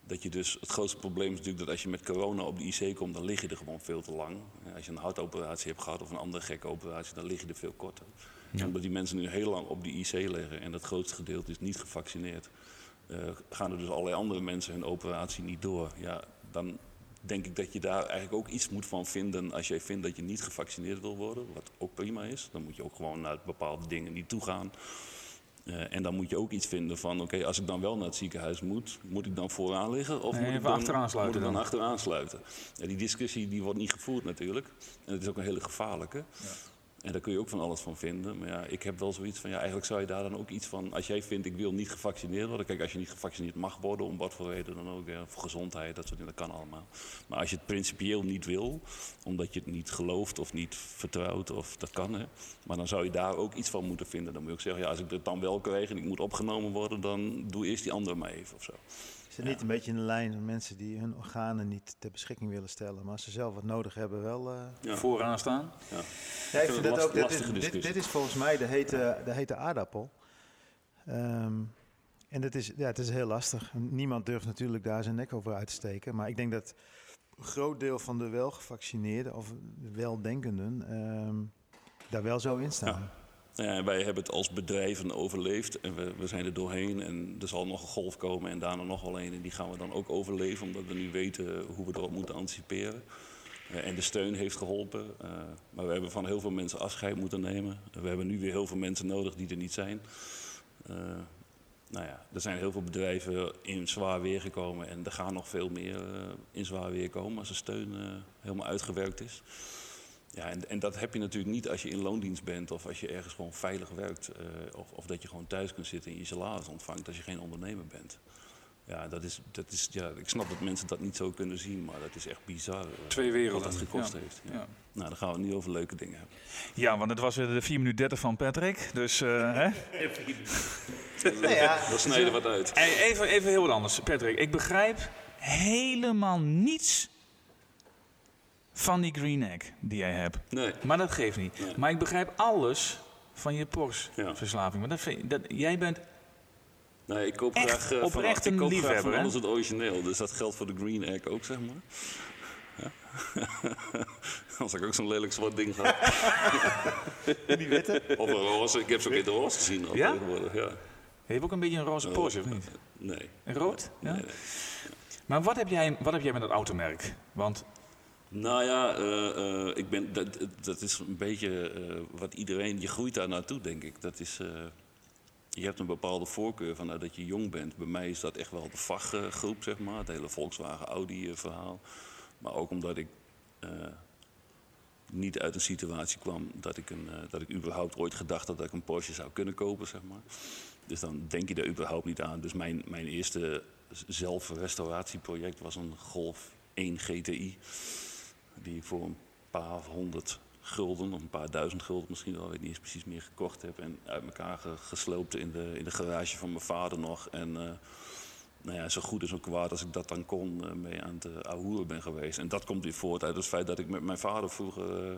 dat je dus, het grootste probleem is natuurlijk dat als je met corona op de IC komt, dan lig je er gewoon veel te lang. Als je een hartoperatie hebt gehad of een andere gekke operatie, dan lig je er veel korter. En omdat die mensen nu heel lang op die IC liggen en het grootste gedeelte is niet gevaccineerd, eh, gaan er dus allerlei andere mensen hun operatie niet door. Ja, dan denk ik dat je daar eigenlijk ook iets moet van vinden als jij vindt dat je niet gevaccineerd wil worden, wat ook prima is. Dan moet je ook gewoon naar bepaalde dingen niet toe gaan. Eh, en dan moet je ook iets vinden van, oké, als ik dan wel naar het ziekenhuis moet, moet ik dan vooraan liggen of Nee, moet, ik dan, achteraan sluiten moet ik dan, dan. achteraan sluiten? Ja, die discussie die wordt niet gevoerd natuurlijk. En het is ook een hele gevaarlijke. En daar kun je ook van alles van vinden. Maar ja, ik heb wel zoiets van, ja, eigenlijk zou je daar dan ook iets van... Als jij vindt, ik wil niet gevaccineerd worden. Kijk, als je niet gevaccineerd mag worden, om wat voor reden dan ook. Ja, voor gezondheid, dat soort dingen, dat kan allemaal. Maar als je het principieel niet wil, omdat je het niet gelooft of niet vertrouwt, of dat kan, hè. Maar dan zou je daar ook iets van moeten vinden. Dan moet je ook zeggen, ja, als ik het dan wel krijg en ik moet opgenomen worden... dan doe eerst die andere maar even of zo. Is het niet een beetje in de lijn van mensen die hun organen niet ter beschikking willen stellen, maar als ze zelf wat nodig hebben, wel. eh, Ja. Vooraan staan. Ja. Ja, ik vind vind het dat ook. Dit is, lastige dit, discussie. dit is volgens mij de hete, de hete aardappel. Ehm, en het is, ja, het is heel lastig. Niemand durft natuurlijk daar zijn nek over uit te steken. Maar ik denk dat een groot deel van de welgevaccineerden of de weldenkenden ehm, daar wel zo in staan. Ja, wij hebben het als bedrijven overleefd en we, we zijn er doorheen. En er zal nog een golf komen en daarna nog wel een. En die gaan we dan ook overleven, omdat we nu weten hoe we erop moeten anticiperen. Eh, en de steun heeft geholpen. eh, maar we hebben van heel veel mensen afscheid moeten nemen. we hebben nu weer heel veel mensen nodig die er niet zijn. Eh, nou ja, er zijn heel veel bedrijven in zwaar weer gekomen. En er gaan nog veel meer in zwaar weer komen als de steun helemaal uitgewerkt is. Ja, en, en dat heb je natuurlijk niet als je in loondienst bent of als je ergens gewoon veilig werkt. eh, of, of dat je gewoon thuis kunt zitten en je salaris ontvangt als je geen ondernemer bent. Ja, dat is, dat is, ja, ik snap dat mensen dat niet zo kunnen zien, maar dat is echt bizar. eh, Twee werelden. Wat dat gekost Ja. heeft. Ja. Ja. Nou, dan gaan we het niet over leuke dingen hebben. Ja, want het was weer de 4 minuten 30 van Patrick. Dus, eh, hè? Nou ja, Dan snijden we wat uit. Hey, Even, even heel wat anders, Patrick. Ik begrijp helemaal niets van die green egg die jij hebt. Nee. Maar dat geeft niet. Nee. Maar ik begrijp alles van je Ja. Porsche-verslaving. Maar dat vind, dat, jij bent... Nee, ik koop Echt graag, eh, oprecht van, ik een koop graag van alles het origineel. Dus dat geldt voor de Green Egg ook, zeg maar. Ja. Als ik ook zo'n lelijk zwart ding gehad. die witte. Of een roze. Ik heb ze ook in de roze gezien al Ja? tegenwoordig. Ja. Je hebt ook een beetje een roze Porsche, of niet? Nee. Een rood? Ja? Nee, nee. Maar wat heb, jij, wat heb jij met dat automerk? Want Nou ja, eh, eh, ik ben, dat, dat is een beetje eh, wat iedereen... Je groeit daar naartoe, denk ik. Dat is... je hebt een bepaalde voorkeur vanuit dat je jong bent. Bij mij is dat echt wel de vakgroep, zeg maar. Het hele Volkswagen-Audi-verhaal. Maar ook omdat ik niet uit een situatie kwam dat ik, een, dat ik überhaupt ooit gedacht had dat ik een Porsche zou kunnen kopen, zeg maar. Dus dan denk je daar überhaupt niet aan. Dus mijn, mijn eerste zelfrestauratieproject was een Golf 1 GTI. Die ik voor een paar honderd gulden, of een paar duizend gulden misschien wel, weet ik niet eens precies meer, gekocht heb. En uit elkaar ge- gesloopt in de, in de garage van mijn vader nog. En eh, nou ja, zo goed en zo kwaad als ik dat dan kon, eh, mee aan het uh, ahoeren ben geweest. En dat komt weer voort uit het feit dat ik met mijn vader vroeger eh,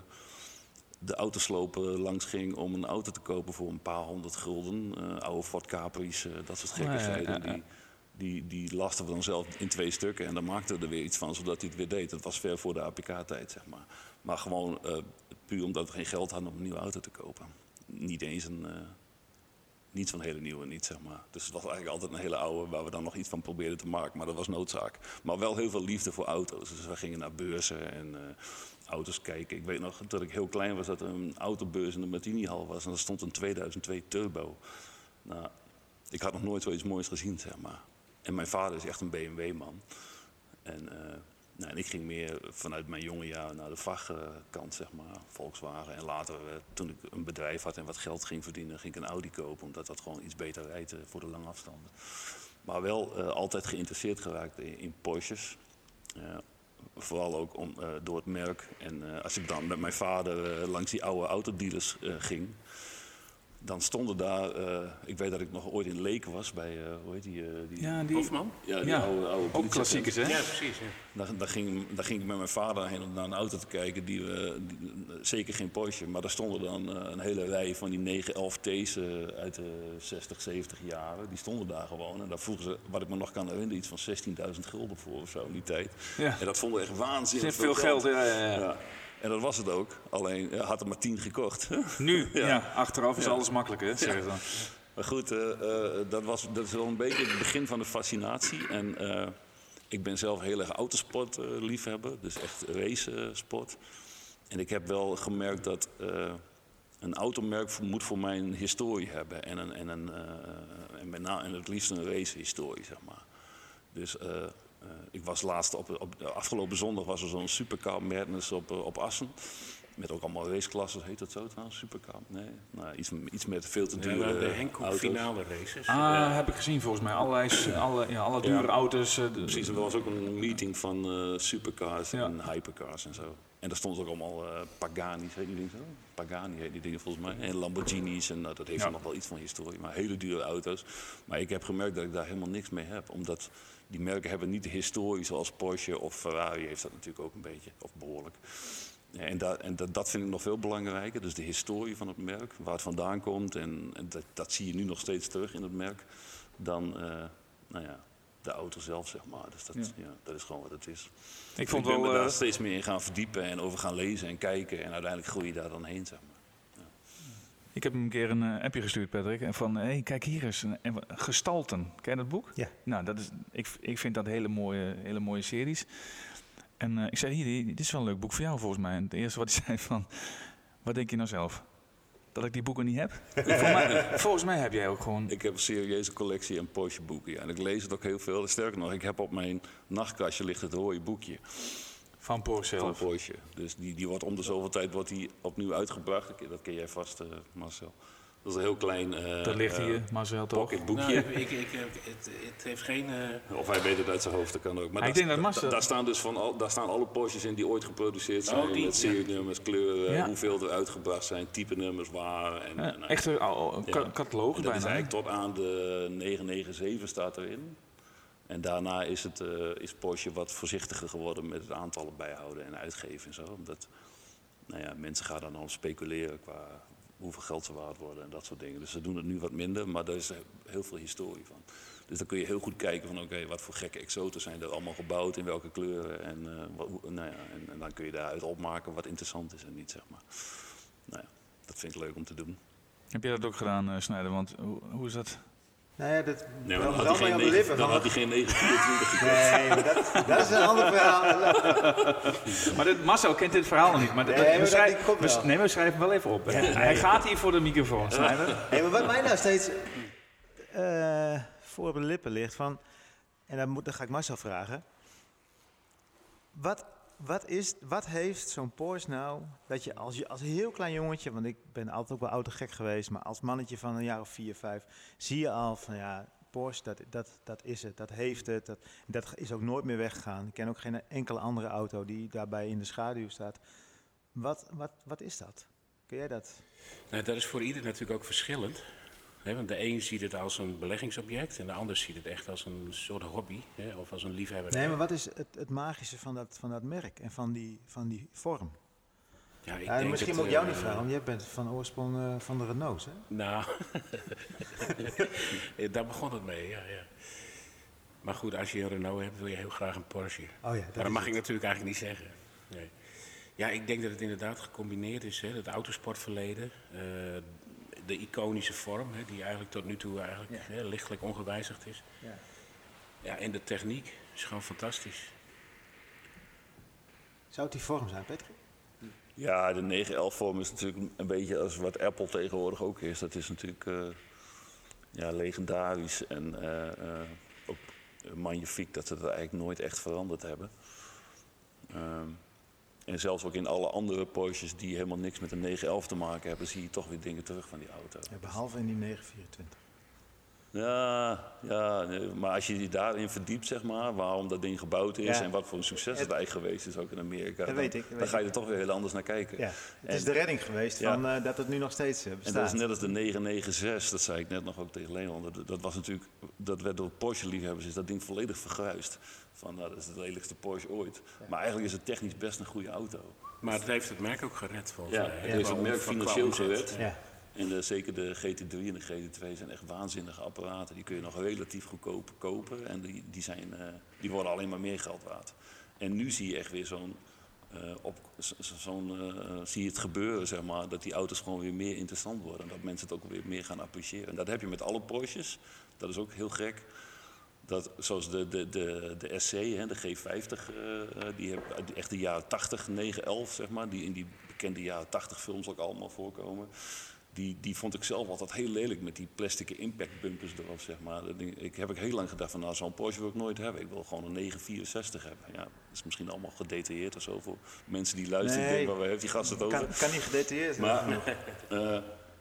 de autoslopen langs ging om een auto te kopen voor een paar honderd gulden. Eh, oude Ford Capri's, eh, dat soort ja, gekkigheden. ja, ja. Die, die, die lasten we dan zelf in twee stukken en dan maakten we er weer iets van, zodat hij het weer deed. Dat was ver voor de APK-tijd, zeg maar. Maar gewoon eh, puur omdat we geen geld hadden om een nieuwe auto te kopen. Niet eens een... eh, niet zo'n hele nieuwe, niet zeg maar. Dus het was eigenlijk altijd een hele oude waar we dan nog iets van probeerden te maken. Maar dat was noodzaak. Maar wel heel veel liefde voor auto's. Dus we gingen naar beurzen en eh, auto's kijken. Ik weet nog dat ik heel klein was dat er een autobeurs in de Martini-hal was. En er stond een 2002 Turbo. Nou, ik had nog nooit zoiets moois gezien, zeg maar. En mijn vader is echt een BMW-man. En, eh, nou, ik ging meer vanuit mijn jonge jaar naar de vachtkant, zeg maar. Volkswagen. En later, eh, toen ik een bedrijf had en wat geld ging verdienen, ging ik een Audi kopen. Omdat dat gewoon iets beter rijdt eh, voor de lange afstanden. Maar wel altijd geïnteresseerd geraakt in, in Porsches. Vooral ook om, door het merk. En als ik dan met mijn vader langs die oude autodealers ging, dan stonden daar. eh, ik weet dat ik nog ooit in Leek was bij. eh, hoe heet die? eh, die ja, die, Hofman? ja, die ja, oude, oude ook klassiekers, hè? Ja, precies. Ja. Daar, daar, ging, daar ging ik met mijn vader heen om naar een auto te kijken. Die, we die- zeker geen Porsche, maar daar stonden dan eh, een hele rij van die 911 T's eh, uit de 60, 70 jaren. Die stonden daar gewoon. En daar vroegen ze, wat ik me nog kan herinneren, iets van 16.000 gulden voor of zo in die tijd. Ja. En dat vonden we echt waanzinnig Veel geld, ja, ja, ja. En dat was het ook. Alleen ja, had er maar 10 gekocht. Nu, ja. Ja. achteraf is Ja. alles makkelijker, hè, zeggen ze dan. Maar goed, eh, eh, dat, was, dat is wel een beetje het begin van de fascinatie. En eh, ik ben zelf heel erg autosport eh, liefhebber, dus echt racesport. en ik heb wel gemerkt dat een automerk moet voor mij een historie hebben. En, een, en, een, en, met na- en het liefst een racehistorie, zeg maar. Dus ik was laatst op, op de afgelopen zondag was er zo'n supercar madness op, eh, op Assen. Met ook allemaal raceklassen, heet dat zo trouwens? Supercar? Nee, nou, iets, iets met veel te Ja, dure de Henkoek auto's. finale races. Ah, heb ik gezien volgens mij. Allerlei, alle, ja, alle dure Ja. auto's. eh, de- Precies, er was ook een meeting van eh, supercars Ja. en hypercars en zo. En daar stonden ook allemaal eh, Pagani's, heet die dingen zo? Pagani heet die dingen volgens mij. En Lamborghinis en nou, dat heeft nog wel iets van historie. Maar hele dure auto's. Maar ik heb gemerkt dat ik daar helemaal niks mee heb. Omdat die merken hebben niet de historie zoals Porsche of Ferrari heeft dat natuurlijk ook een beetje. Of behoorlijk. Ja, en dat, en dat, dat vind ik nog veel belangrijker. Dus de historie van het merk, waar het vandaan komt. En, en dat, dat zie je nu nog steeds terug in het merk. Dan eh, nou ja, de auto zelf, zeg maar. Dus dat, Ja. ja. dat is gewoon wat het is. ik vond ik ben wel... me eh, daar steeds meer in gaan verdiepen en over gaan lezen en kijken. En uiteindelijk groei je daar dan heen, zeg maar. Ik heb hem een keer een eh, appje gestuurd, Patrick. En van, hé, hey, kijk hier eens. een- Gestalten. Ken je dat boek? Ja. Nou, dat is, ik, ik vind dat hele mooie, hele mooie series. En eh, ik zei, hier, dit is wel een leuk boek voor jou volgens mij. En het eerste wat hij zei van, wat denk je nou zelf? Dat ik die boeken niet heb? Volgens mij, volgens mij heb jij ook gewoon... Ik heb een serieuze collectie aan Porsche boeken. Ja. En ik lees het ook heel veel. Sterker nog, ik heb op mijn nachtkastje ligt het rode boekje Van Porsche van. Porsche. Dus die, die wordt om de zoveel tijd wordt die opnieuw uitgebracht. Dat ken jij vast, eh, Marcel. Dat is een heel klein eh, Dat ligt eh, hier, Marcel toch? pocketboekje. Nou, ik, ik, ik, het, het heeft geen... eh, Of hij weet het uit zijn hoofd, dat kan ook. Maar ik denk dat Marcel- daar staan dus van al, daar staan alle Porsches in die ooit geproduceerd zijn. Oh, die, met ja. serienummers, kleuren, Ja. hoeveel er uitgebracht zijn, type nummers waar. En, Ja, en, echt een Ja. ka- catalogus En dat is bijna. eigenlijk tot aan de 997 staat erin. En daarna is, het, eh, is Porsche wat voorzichtiger geworden met het aantallen bijhouden en uitgeven en zo. Omdat nou ja, mensen gaan dan al speculeren qua hoeveel geld ze waard worden en dat soort dingen. Dus ze doen het nu wat minder, maar daar is heel veel historie van. Dus dan kun je heel goed kijken van oké, wat voor gekke exoten zijn er allemaal gebouwd, in welke kleuren. En, eh, nou ja, en, dan kun je daaruit opmaken wat interessant is en niet, zeg maar. Nou ja, dat vind ik leuk om te doen. Heb jij dat ook gedaan, eh Snijder? Want hoe, hoe is dat? Nou ja, dat Nee, maar wel dan had hij geen op de negen- lippen. dan van- had hij geen 924 gekocht. Nee, maar dat, dat is een ander verhaal. Maar dit, Marcel kent dit verhaal nog niet. Maar, dit- Nee, maar we, dat- komt we, wel. nee, we schrijven hem wel even op. Hij gaat hier voor de microfoon, Snijder. Nee, maar wat mij nou steeds eh, voor op de lippen ligt van, en dan, moet, dan ga ik Marcel vragen. Wat, wat, is, wat heeft zo'n Porsche nou, dat je als, je als heel klein jongetje, want ik ben altijd ook wel autogek geweest, maar als mannetje van een jaar of vier, vijf, zie je al van ja, Porsche, dat, dat, dat is het, dat heeft het, dat, dat is ook nooit meer weggegaan. Ik ken ook geen enkele andere auto die daarbij in de schaduw staat. Wat, wat, wat is dat? Kun jij dat? nou, dat is voor ieder natuurlijk ook verschillend. Want de een ziet het als een beleggingsobject en de ander ziet het echt als een soort hobby hè, of als een liefhebber. Nee, maar wat is het, het magische van dat, van dat merk en van die, van die vorm? Ja, ik Ja, denk misschien moet ik jou eh, niet vragen, want jij bent van oorsprong eh, van de Renaults, hè? Nou, daar begon het mee, ja, ja. Maar goed, als je een Renault hebt, wil je heel graag een Porsche. Oh ja, dat, maar dat mag ik natuurlijk eigenlijk niet zeggen. Nee. Ja, ik denk dat het inderdaad gecombineerd is, hè, het autosportverleden, eh, de iconische vorm, hè, die eigenlijk tot nu toe eigenlijk hè, lichtelijk ongewijzigd is. Ja. Ja, en de techniek is gewoon fantastisch. Zou het die vorm zijn, Patrick? Ja, de 911 vorm is natuurlijk een beetje als wat Apple tegenwoordig ook is. Dat is natuurlijk eh, ja, legendarisch en eh, eh, ook magnifiek dat ze dat eigenlijk nooit echt veranderd hebben. Ehm, en zelfs ook in alle andere Porsches die helemaal niks met een 911 te maken hebben, zie je toch weer dingen terug van die auto. Behalve in die 924. Ja, ja nee, maar als je je daarin verdiept, zeg maar, waarom dat ding gebouwd is Ja. en wat voor een succes het eigenlijk geweest is, ook in Amerika, Dat dan, weet ik, dat dan weet ga je er toch weer heel anders naar kijken. Ja, het is de redding geweest Ja. van, eh, dat het nu nog steeds eh, En dat bestaat. is net als de 996, dat zei ik net nog ook tegen Leon. Dat, dat was natuurlijk, dat werd door Porsche-liefhebbers, is dat ding volledig vergruist. Van, nou, dat is de lelijkste Porsche ooit. Maar eigenlijk is het technisch best een goede auto. Maar het heeft het merk ook gered, volgens Ja, mij. het hè, heeft het merk financieel gered. Ja. En de, zeker de GT3 en de GT2 zijn echt waanzinnige apparaten. Die kun je nog relatief goedkoop kopen. En die, die, zijn, eh, die worden alleen maar meer geld waard. En nu zie je echt weer zo'n... eh, op, eh, zie je het gebeuren, zeg maar, dat die auto's gewoon weer meer interessant worden. En dat mensen het ook weer meer gaan appreciëren. En dat heb je met alle Porsches. Dat is ook heel gek. Dat, zoals de, de, de, de SC, hè, de G50, eh, eh, die echt de jaren 80, 911, zeg maar, die in die bekende jaren 80 films ook allemaal voorkomen. Die, die vond ik zelf altijd heel lelijk met die plastic impact bumpers erop, zeg maar. Ik heb ook heel lang gedacht van, nou, zo'n Porsche wil ik nooit hebben. Ik wil gewoon een 964 hebben. Ja, dat is misschien allemaal gedetailleerd of zo voor mensen die luisteren. Nee. Denken, waar heeft die gast het over? Kan, kan niet gedetailleerd zijn. Maar eh,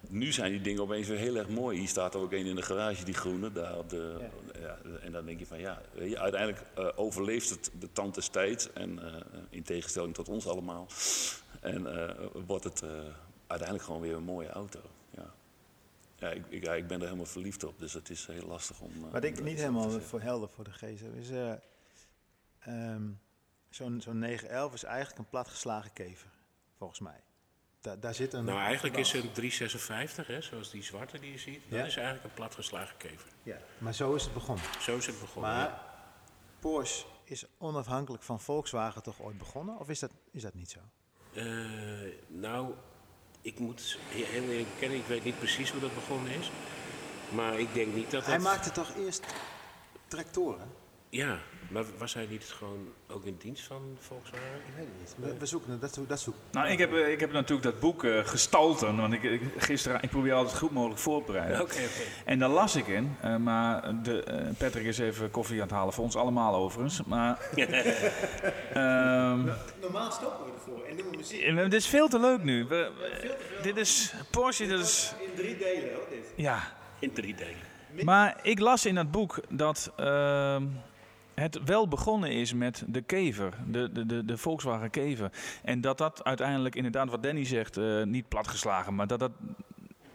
nu zijn die dingen opeens weer heel erg mooi. Hier staat er ook een in de garage, die groene. Daar op de, ja. en dan denk je van ja, je, uiteindelijk eh, overleeft het de tand des tijds. En eh, in tegenstelling tot ons allemaal. En wordt het uiteindelijk gewoon weer een mooie auto. Ja. Ja, ik, ik, ja, ik ben er helemaal verliefd op, dus het is heel lastig om. eh, Wat ik niet helemaal voor helder voor de geest heb, is... eh, ehm, Zo'n zo'n 911 is eigenlijk een platgeslagen kever, volgens mij. Da daar zit een... Nou, eigenlijk is een 356, hè, zoals die zwarte die je ziet, Ja. dat is eigenlijk een platgeslagen kever. Ja, maar zo is het begonnen. Zo is het begonnen. Maar ja. Porsche is onafhankelijk van Volkswagen toch ooit begonnen? Of is dat, is dat niet zo? Eh, nou, ik moet he- heel eerlijk bekennen, ik weet niet precies hoe dat begonnen is. Maar ik denk niet dat dat... Hij maakte toch eerst tractoren? Ja, Maar was hij niet gewoon ook in dienst van Volkswagen? Ik weet het niet. We, we zoeken dat, zoek- dat zoeken. Nou, ik heb, eh, ik heb natuurlijk dat boek eh gestalten. Want ik, ik, gisteren, ik probeer altijd goed mogelijk voor te bereiden. Oké, oké. En daar las ik in. eh, maar de, eh, Patrick is even koffie aan het halen. Voor ons allemaal overigens. Maar, ehm, Normaal stoppen we ervoor en doen we muziek. dit is veel te leuk nu. We- we- dit is Porsche. Dit is, In drie delen hoor, dit. ja. In drie delen. Maar ik las in dat boek dat ehm, het wel begonnen is met de kever, de, de, de, de Volkswagen kever. En dat dat uiteindelijk, inderdaad wat Danny zegt, eh, niet platgeslagen, maar dat dat,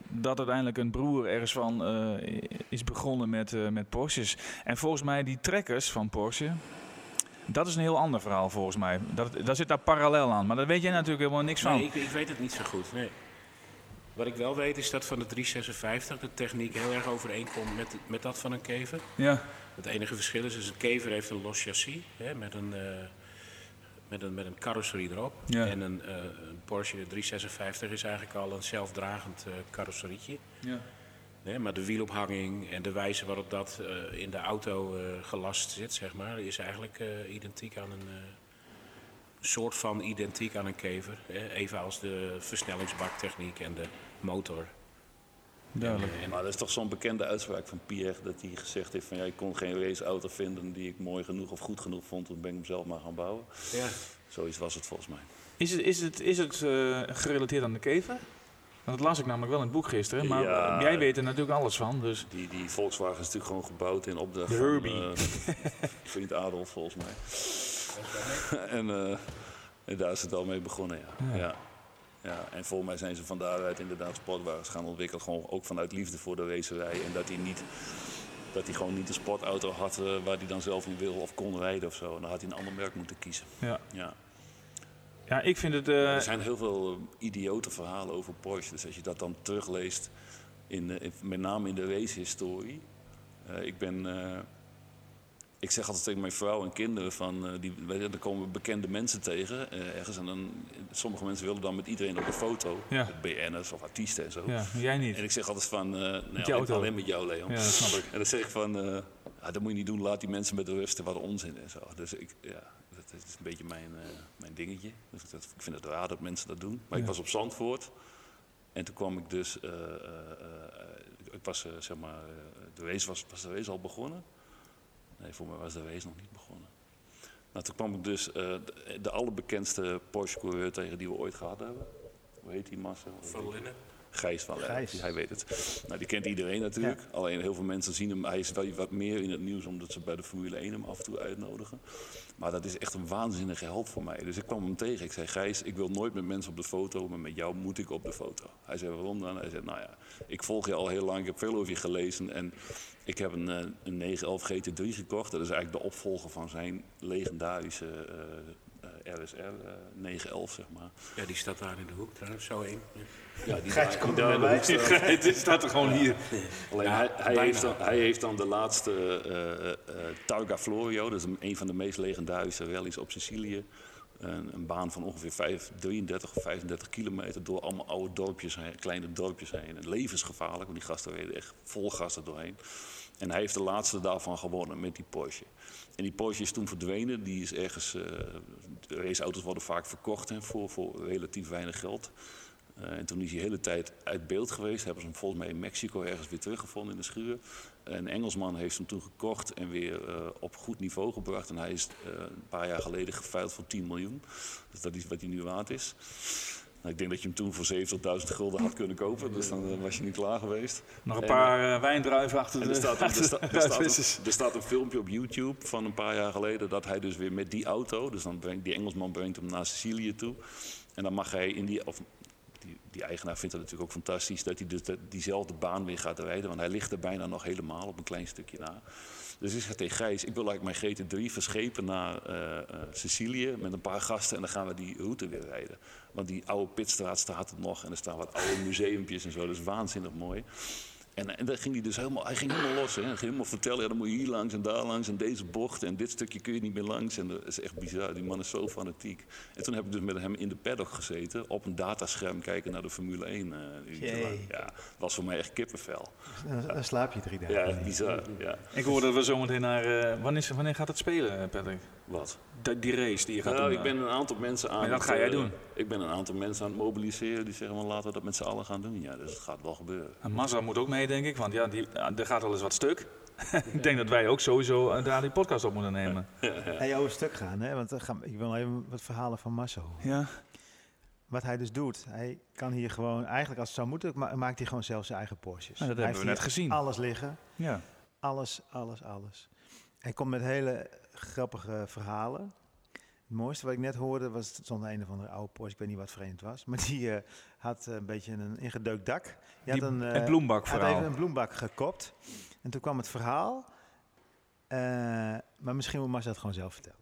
dat uiteindelijk een broer ergens van eh, is begonnen met, eh, met Porsches. En volgens mij die trekkers van Porsche, dat is een heel ander verhaal volgens mij. Dat, dat zit daar parallel aan, maar daar weet jij natuurlijk helemaal niks van. Nee, ik, ik weet het niet zo goed. Nee. Wat ik wel weet is dat van de 356 de techniek heel erg overeenkomt met, met dat van een kever. Ja, Het enige verschil is, is een kever heeft een los chassis hè, met, een, eh, met, een, met een carrosserie erop. Ja. En een, eh, een Porsche 356 is eigenlijk al een zelfdragend eh carrosserietje. ja. Maar de wielophanging en de wijze waarop dat in de auto gelast zit, zeg maar, is eigenlijk identiek aan een soort van identiek aan een kever. Hè? Even als de versnellingsbaktechniek en de motor. Duidelijk. En, Maar dat is toch zo'n bekende uitspraak van Pierre, dat hij gezegd heeft van ja, ik kon geen raceauto vinden die ik mooi genoeg of goed genoeg vond, toen ben ik hem zelf maar gaan bouwen. ja. Zoiets was het volgens mij. Is het, is het, is het eh, gerelateerd aan de kever? Want dat las ik namelijk wel in het boek gisteren. Maar Ja. jij weet er natuurlijk alles van. Dus Die, die Volkswagen is natuurlijk gewoon gebouwd in opdracht De van Herbie. eh, vriend Adolf volgens mij. en, eh, en daar is het al mee begonnen, ja. ja. ja. En volgens mij zijn ze van daaruit inderdaad sportwagens gaan ontwikkelen. Gewoon ook vanuit liefde voor de racerij. En dat hij niet... Dat hij gewoon niet een sportauto had eh, waar hij dan zelf in wil of kon rijden of zo. En dan had hij een ander merk moeten kiezen. ja. Ja. ja, ik vind het... eh, Er zijn heel veel eh, idiote verhalen over Porsche. Dus als je dat dan terugleest, in, in- met name in de racehistorie. eh ik ben... ik zeg altijd tegen mijn vrouw en kinderen van... eh, die, dan komen we bekende mensen tegen eh, ergens. En dan, sommige mensen willen dan met iedereen op de foto. Ja. Met BN'ers of artiesten en zo. ja, jij niet. En ik zeg altijd van... eh nou, alleen, met jou, Leon. Ja, dat snap ik. En dan zeg ik van... ja, dat moet je niet doen, laat die mensen met rust. Wat onzin en zo. Dus ik, ja, dat is een beetje mijn, mijn dingetje. Dus dat, ik vind het raar dat mensen dat doen. Maar ik was op Zandvoort. En toen kwam ik dus... ik was, zeg maar... de race was, was de race al begonnen? Nee, voor mij was de race nog niet begonnen. Nou, toen kwam ik dus eh, de, de allerbekendste Porsche-coureur tegen die we ooit gehad hebben. Hoe heet die, Marcel? Van Linnen. Gijs van die- hij weet het. Nou, die kent iedereen natuurlijk. Alleen heel veel mensen zien hem. Hij is wel wat meer in het nieuws omdat ze bij de Formule 1 hem af en toe uitnodigen. Maar dat is echt een waanzinnige held voor mij. Dus ik kwam hem tegen. Ik zei, Gijs, ik wil nooit met mensen op de foto, maar met jou moet ik op de foto. Hij zei, waarom dan? Hij zei, nou ja, ik volg je al heel lang. Ik heb veel over je gelezen. En ik heb een, eh, een 911 GT3 gekocht. Dat is eigenlijk de opvolger van zijn legendarische eh, eh, RSR eh, 911, zeg maar. Ja, die staat daar in de hoek trouwens, zo één. Ja. Die Gijs daar- komt daar er in de bij. staat. Het staat er gewoon hier. Alleen Ja, hij, hij, heeft dan, hij heeft dan de laatste eh, eh, Targa Florio, dat is een, een van de meest legendarische rallies op Sicilië. Een, een baan van ongeveer vijf- 33 of 35 kilometer door allemaal oude dorpjes heen, kleine dorpjes heen. En levensgevaarlijk, want die gasten reden echt vol gasten doorheen. En hij heeft de laatste daarvan gewonnen met die Porsche. En die Porsche is toen verdwenen. Die is ergens. eh, raceauto's worden vaak verkocht hè, voor, voor relatief weinig geld. Eh, en toen is hij de hele tijd uit beeld geweest. Hebben ze hem volgens mij in Mexico ergens weer teruggevonden in de schuur. Een Engelsman heeft hem toen gekocht en weer eh, op goed niveau gebracht. En hij is eh, een paar jaar geleden geveild voor 10 miljoen. Dus dat is wat hij nu waard is. Nou, ik denk dat je hem toen voor 70.000 gulden had kunnen kopen. Dus dan was je niet klaar geweest. Nog een En, paar eh, wijndruiven achter en de er staat, er, sta- er, staat een, er staat een filmpje op YouTube van een paar jaar geleden dat hij dus weer met die auto, dus dan brengt die Engelsman brengt hem naar Sicilië toe. En dan mag hij in die, of die, eigenaar vindt het natuurlijk ook fantastisch dat hij dus dat- diezelfde baan weer gaat rijden, want hij ligt er bijna nog helemaal op een klein stukje na. Dus ik zeg tegen Gijs, ik wil eigenlijk mijn GT3 verschepen naar eh, eh, Sicilië met een paar gasten en dan gaan we die route weer rijden. Want die oude pitstraat staat er nog en er staan wat oude museumpjes en zo, dat is waanzinnig mooi. En, en daar ging hij dus helemaal, hij ging helemaal los. Hè. Hij ging helemaal vertellen, ja, dan moet je hier langs en daar langs en deze bocht en dit stukje kun je niet meer langs. En dat is echt bizar, die man is zo fanatiek. En toen heb ik dus met hem in de paddock gezeten, op een datascherm kijken naar de Formule 1. eh, uurtje Jee. lang. Ja, was voor mij echt kippenvel. Dan, dan slaap je drie dagen. Ja, bizar. Ja. Ik hoor dat we zometeen naar... eh, wanneer, is- wanneer gaat het spelen, eh, Patrick? Wat? Die, die race die je gaat Nou, doen. ik ben een aantal mensen aan Maar dat ga jij eh, doen? Ik ben een aantal mensen aan het mobiliseren die zeggen, van, laten we dat met z'n allen gaan doen. Ja, dus het gaat wel gebeuren. En Mazda moet ook mee, denk ik. Want ja, die, ja, er gaat wel eens wat stuk. ik denk dat wij ook sowieso eh, daar die podcast op moeten nemen. Hey, over stuk gaan, hè? want gaan, ik wil even wat verhalen van Marcel. Ja. Wat hij dus doet, hij kan hier gewoon, eigenlijk als het zou moeten, ma- maakt hij gewoon zelf zijn eigen Porsches. Nou, dat Hij hebben we net gezien. Alles liggen, ja. alles, alles, alles. Hij komt met hele grappige verhalen. Het mooiste wat ik net hoorde was, stond een of andere oude Porsche, ik weet niet wat het was, maar die eh, had een beetje een ingedeukt dak. Die Die- had een, eh, het bloembakverhaal. had even een bloembak gekopt. En toen kwam het verhaal, eh, maar misschien moet Marcel het gewoon zelf vertellen.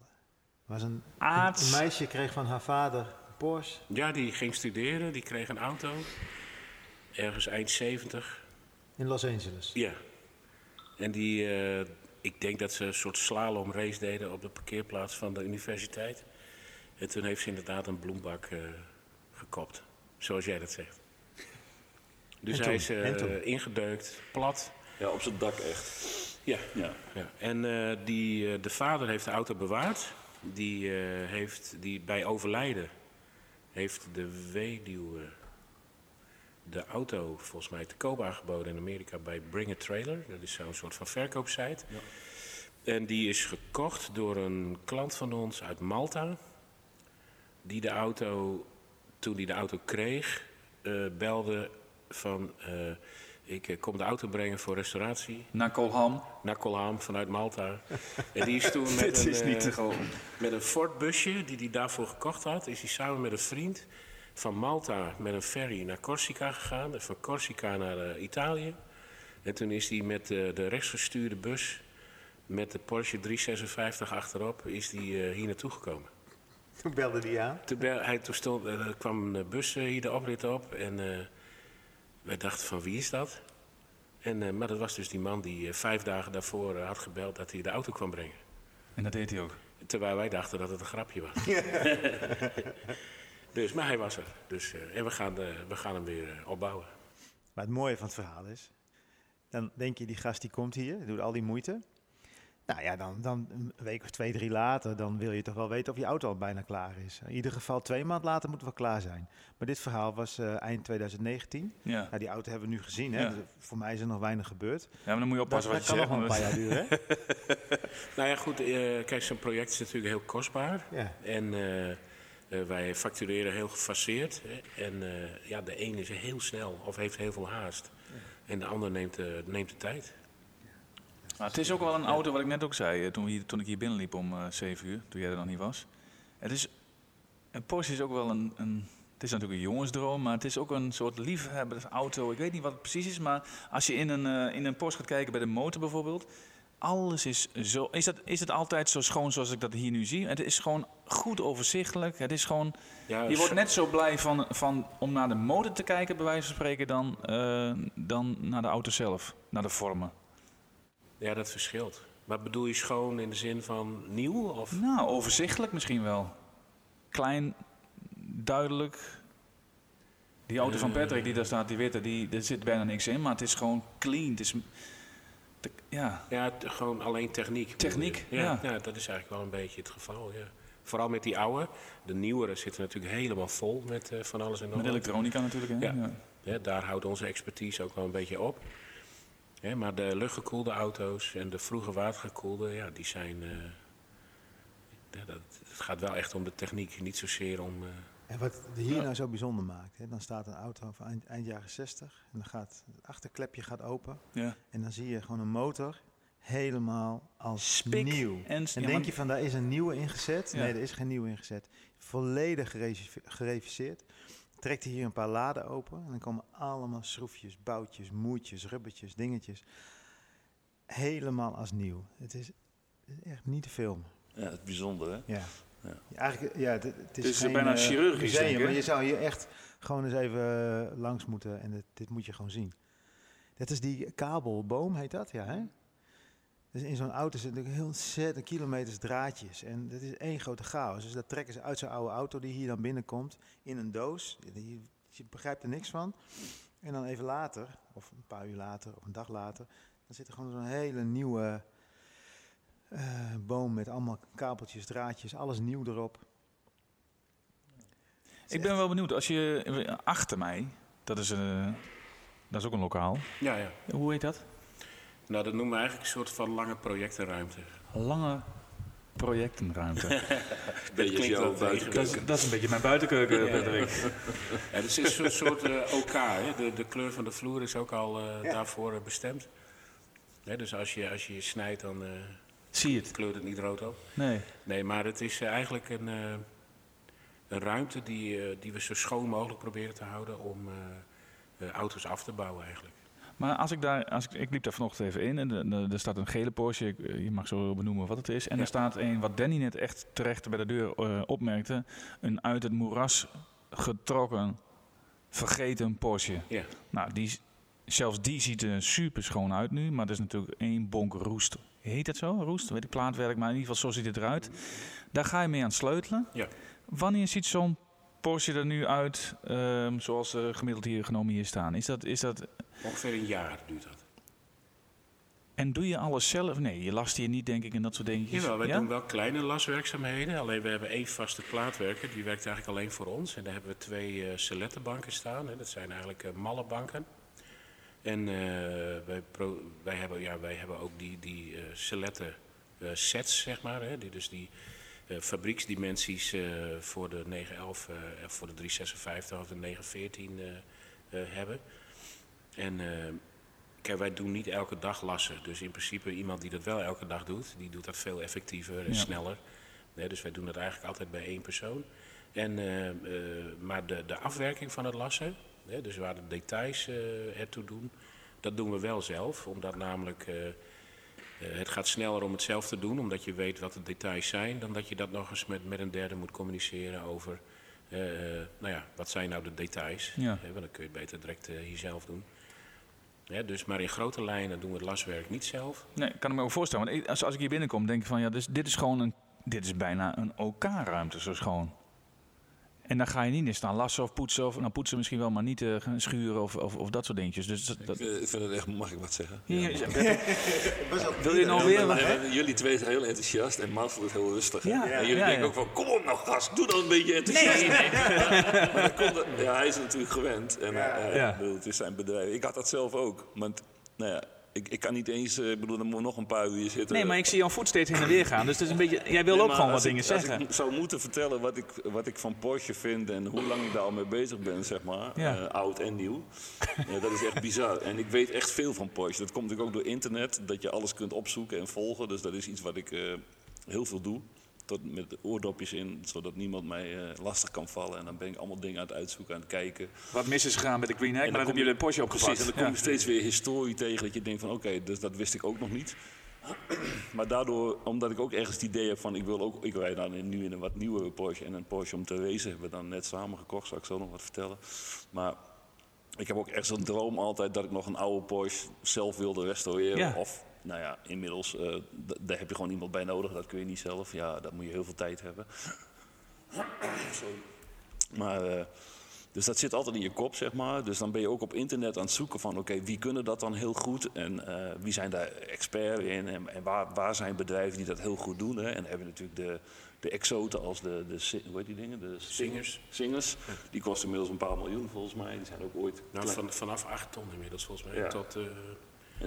Er was een, meisje kreeg van haar vader een Porsche. Ja, die ging studeren, die kreeg een auto. Ergens eind 70. In Los Angeles. Ja. En die, eh, ik denk dat ze een soort slalom race deden op de parkeerplaats van de universiteit. En toen heeft ze inderdaad een bloembak eh, gekopt. Zoals jij dat zegt. Dus hij is eh, ingedeukt, plat. Ja, op zijn dak echt. Ja. Ja. ja. En eh, die, eh, de vader heeft de auto bewaard. Die eh, heeft die bij overlijden heeft de weduwe de auto volgens mij te koop aangeboden in Amerika bij Bring a Trailer. Dat is zo'n soort van verkoopsite. En die is gekocht door een klant van ons uit Malta. Die de auto, toen hij de auto kreeg, eh, belde van... eh, ik eh, kom de auto brengen voor restauratie Naar Colham. naar Kolham vanuit Malta. en die is toen met Dit een, is niet te met een Ford busje die hij daarvoor gekocht had, is hij samen met een vriend van Malta met een ferry naar Corsica gegaan. En van Corsica naar eh, Italië. En toen is hij met eh, de rechtsgestuurde bus met de Porsche 356 achterop is die, eh, hier naartoe gekomen. Toen belde hij aan. Toen, bel- hij, toen stond, er kwam een bus hier de oprit op en eh, wij dachten van wie is dat? En, eh, maar dat was dus die man die vijf dagen daarvoor had gebeld dat hij de auto kwam brengen. En dat deed hij ook. Terwijl wij dachten dat het een grapje was. dus, maar hij was er. Dus, eh, en we gaan, eh, we gaan hem weer eh, opbouwen. Maar het mooie van het verhaal is, dan denk je die gast die komt hier, doet al die moeite. Nou ja, dan, dan een week of twee, drie later, dan wil je toch wel weten of je auto al bijna klaar is. In ieder geval twee maanden later moet het wel klaar zijn. Maar dit verhaal was eh, eind 2019. Ja. Nou, die auto hebben we nu gezien. Hè? Ja. Dus voor mij is er nog weinig gebeurd. ja, maar dan moet je Dat, oppassen dat wat je kan nog zegt. wel een paar jaar duren. Hè? Nou ja, goed. eh, kijk, zo'n project is natuurlijk heel kostbaar. Ja. En wij factureren heel gefaseerd. En eh, ja, de een is heel snel of heeft heel veel haast. En de ander neemt, eh, neemt de tijd. Maar het is ook wel een auto, wat ik net ook zei, eh, toen, hier, toen ik hier binnenliep om eh 7 uur, toen jij er nog niet was. Het is, een Porsche is ook wel een, een, het is natuurlijk een jongensdroom, maar het is ook een soort liefhebbersauto. Ik weet niet wat het precies is, maar als je in een, eh, in een Porsche gaat kijken bij de motor bijvoorbeeld, alles is zo, is, dat, is het altijd zo schoon zoals ik dat hier nu zie? Het is gewoon goed overzichtelijk, het is gewoon, je wordt net zo blij van, van om naar de motor te kijken bij wijze van spreken dan, eh, dan naar de auto zelf, naar de vormen. Ja, dat verschilt. Maar bedoel je schoon in de zin van nieuw? Of? Nou, overzichtelijk misschien wel. Klein, duidelijk. Die auto van Patrick die daar staat, die witte, die, er zit bijna niks in, maar het is gewoon clean. Het is, te- ja, Ja, gewoon alleen techniek. Techniek, ja. ja. dat is eigenlijk wel een beetje het geval, ja. Vooral met die oude. De nieuwere zitten natuurlijk helemaal vol met eh, van alles en nog met wat. elektronica natuurlijk. Hè? Ja. Ja. Daar houdt onze expertise ook wel een beetje op. Maar de luchtgekoelde auto's en de vroege watergekoelde, ja, die zijn... eh, dat, het gaat wel echt om de techniek, niet zozeer om... eh, En wat hier nou zo bijzonder maakt, hè, dan staat een auto van eind, eind jaren 60 en dan gaat het achterklepje gaat open Ja. en dan zie je gewoon een motor helemaal als Spik nieuw. en- En ja, denk maar- je van daar is een nieuwe ingezet? Ja. Nee, er is geen nieuwe ingezet. Volledig gereviseerd. Trekt hij hier een paar laden open en dan komen allemaal schroefjes, boutjes, moertjes, rubbertjes, dingetjes. Helemaal als nieuw. Het is, het is echt niet te filmen. Ja, het is bijzonder, hè? Ja. Ja. Eigenlijk, ja, het, het is, is geen, bijna eh, chirurgisch, museum, maar je zou hier echt gewoon eens even eh, langs moeten en dit, dit moet je gewoon zien. Dat is die kabelboom, heet dat? Ja, hè? Dus in zo'n auto zitten natuurlijk heel ontzettend kilometers draadjes. En dat is één grote chaos. Dus dat trekken ze uit zo'n oude auto die hier dan binnenkomt in een doos. Je, je begrijpt er niks van. En dan even later, of een paar uur later, of een dag later, dan zit er gewoon zo'n hele nieuwe eh, boom met allemaal kabeltjes, draadjes, alles nieuw erop. Ik ben wel benieuwd, als je achter mij, dat is, eh, dat is ook een lokaal. Ja, ja. Hoe heet dat? Nou, dat noemen we eigenlijk een soort van lange projectenruimte. Lange projectenruimte. Beetje klinkt jouw wel dat, dat is een beetje mijn buitenkeuken, Patrick. Ja, het is een soort, soort eh, OK. Hè? De, de kleur van de vloer is ook al eh, daarvoor bestemd. Hè, dus als je, als je snijdt, dan eh, Zie je het? kleurt het niet rood op. Nee. Nee, maar het is eh, eigenlijk een, eh, een ruimte die, eh, die we zo schoon mogelijk proberen te houden om auto's af te bouwen eigenlijk. Maar als ik daar, als ik, ik liep daar vanochtend even in en er staat een gele Porsche, je mag zo benoemen wat het is. En Ja. er staat een, wat Danny net echt terecht bij de deur opmerkte, een uit het moeras getrokken, vergeten Porsche. Ja. Nou, die, zelfs die ziet er super schoon uit nu, maar dat is natuurlijk één bonk roest. Heet dat zo? Roest? Weet ik, plaatwerk, maar in ieder geval zo ziet het eruit. Daar ga je mee aan het sleutelen. Ja. Wanneer ziet zo'n Porsche er nu uit, ehm, zoals eh, gemiddeld hier genomen hier staan? Is dat, is dat, Ongeveer een jaar duurt dat. en doe je alles zelf? Nee, je last hier niet, denk ik, en dat soort dingetjes. Jawel, wij Ja? doen wel kleine laswerkzaamheden. Alleen we hebben één vaste plaatwerker, die werkt eigenlijk alleen voor ons. En daar hebben we twee eh selettenbanken staan. Hè. Dat zijn eigenlijk eh malle banken. En eh, wij, wij, hebben, ja, wij hebben ook die, die eh seletten eh, sets, zeg maar. Hè. Die, dus die fabrieksdimensies voor de 911, eh, of voor de 356 of de 914 eh, eh, hebben. En Kijk, wij doen niet elke dag lassen. Dus in principe iemand die dat wel elke dag doet, die doet dat veel effectiever en Ja. sneller. Nee, dus wij doen dat eigenlijk altijd bij één persoon. En, maar de, de afwerking van het lassen, hè, dus waar de details eh ertoe doen, dat doen we wel zelf. Omdat namelijk eh, eh, het gaat sneller om het zelf te doen, omdat je weet wat de details zijn, dan dat je dat nog eens met, met een derde moet communiceren over, nou ja, wat zijn nou de details. Ja. Hè, want dan kun je het beter direct hier zelf doen. Ja, dus, maar in grote lijnen doen we het laswerk niet zelf. Nee, ik kan ik me ook voorstellen. Want als, als ik hier binnenkom, denk ik van ja, dus, dit is gewoon een. Dit is bijna een OK-ruimte, zo schoon. En dan ga je niet in staan lassen of poetsen. Of, nou, poetsen misschien wel, maar niet eh, schuren of, of, of dat soort dingetjes. Dus dat, dat, Ik vind- het echt, mag ik wat zeggen? Ja. wil je nou weer? Nee, maar jullie twee zijn heel enthousiast en wordt heel rustig. Ja. En jullie Ja, denken ja. ook van, kom op nou gast, doe dan een beetje enthousiast. maar komt het- ja, hij is natuurlijk gewend. En, eh, Ja. ik bedoel, het is zijn bedrijf. Ik had dat zelf ook. Want, nou ja, ik, ik kan niet eens, eh, ik bedoel, dan moet nog een paar uur zitten. Nee, maar ik zie jouw voet steeds heen en weer gaan. Dus het is een beetje, jij wil Nee, ook gewoon wat ik- dingen zeggen. Als ik zou moeten vertellen wat ik, wat ik van Porsche vind en hoe lang ik daar al mee bezig ben, zeg maar, Ja. eh, oud en nieuw, ja, dat is echt bizar. En ik weet echt veel van Porsche. Dat komt natuurlijk ook door internet, dat je alles kunt opzoeken en volgen. Dus dat is iets wat ik eh, heel veel doe. Tot met oordopjes in, zodat niemand mij eh, lastig kan vallen. En dan ben ik allemaal dingen aan het uitzoeken, aan het kijken. Wat mis is gegaan met de Green Egg, maar dan kom je de Porsche Precies, opgepakt. en dan kom je Ja. steeds weer historie tegen dat je denkt van oké, dus dat wist ik ook nog niet. Maar daardoor, omdat ik ook ergens het idee heb van ik wil ook, ik rijd dan nu in een wat nieuwere Porsche en een Porsche om te racen hebben we dan net samen gekocht, zal ik zo nog wat vertellen. Maar ik heb ook echt zo'n droom altijd dat ik nog een oude Porsche zelf wilde restaureren. Ja. Of, nou ja, inmiddels, eh, daar heb je gewoon iemand bij nodig, dat kun je niet zelf. Ja, daar moet je heel veel tijd hebben. Sorry. Maar, eh, dus dat zit altijd in je kop, zeg maar. Dus dan ben je ook op internet aan het zoeken van, oké, wie kunnen dat dan heel goed? En eh, wie zijn daar expert in? En, en waar, waar zijn bedrijven die dat heel goed doen? Hè? En dan hebben natuurlijk de, de exoten als de, de, hoe heet die dingen? De Zingers. Zingers. Die kosten inmiddels een paar miljoen, volgens mij. Die zijn ook ooit... Nou, van, vanaf 8 ton inmiddels volgens mij. Ja. Tot,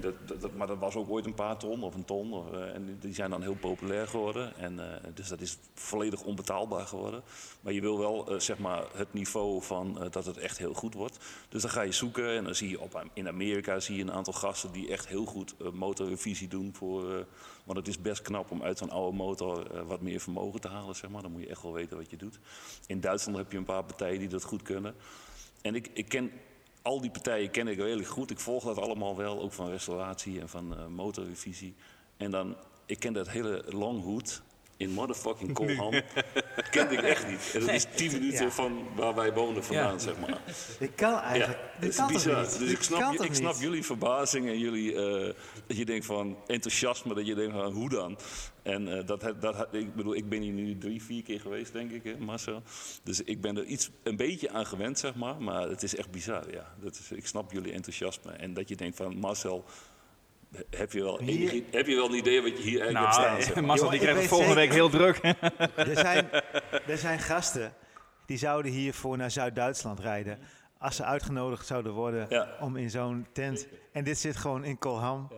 dat, dat, maar dat was ook ooit een paar ton of een ton. eh, en die- zijn dan heel populair geworden. En, eh, dus dat is volledig onbetaalbaar geworden. Maar je wil wel eh, zeg maar het niveau van dat het echt heel goed wordt. Dus dan ga je zoeken en dan zie je op, in Amerika zie je een aantal gasten die echt heel goed motorrevisie doen. Voor, want het is best knap om uit zo'n oude motor wat meer vermogen te halen. Zeg maar. Dan moet je echt wel weten wat je doet. In Duitsland heb je een paar partijen die dat goed kunnen. En ik, ik ken al die partijen ken ik redelijk goed. Ik volg dat allemaal wel, ook van restauratie en van eh, motorrevisie. En dan, ik ken dat hele Longhood. in motherfucking Kolham kende ik echt niet. En dat is 10 minuten Ja. van waar wij wonen vandaan, Ja. zeg maar. Dit kan Ja, eigenlijk. dat dit is kan bizar. niet? Dus ik snap, ik snap jullie verbazing en jullie, eh, dat je denkt van enthousiasme, dat je denkt van hoe dan? En eh, dat, dat, ik bedoel, ik ben hier nu drie, vier keer geweest, denk ik, hè, Marcel. Dus ik ben er iets, een beetje aan gewend, zeg maar. Maar het is echt bizar, ja. Dat is, ik snap jullie enthousiasme. En dat je denkt van, Marcel, heb je wel, Hier- enig- heb je wel een idee wat je hier eigenlijk Nou, hebt staan? zeg maar? Marcel die krijgt het volgende week heel druk. Er zijn, er zijn gasten die zouden hiervoor naar Zuid-Duitsland rijden. Als ze uitgenodigd zouden worden Ja. om in zo'n tent. En dit zit gewoon in Kolham.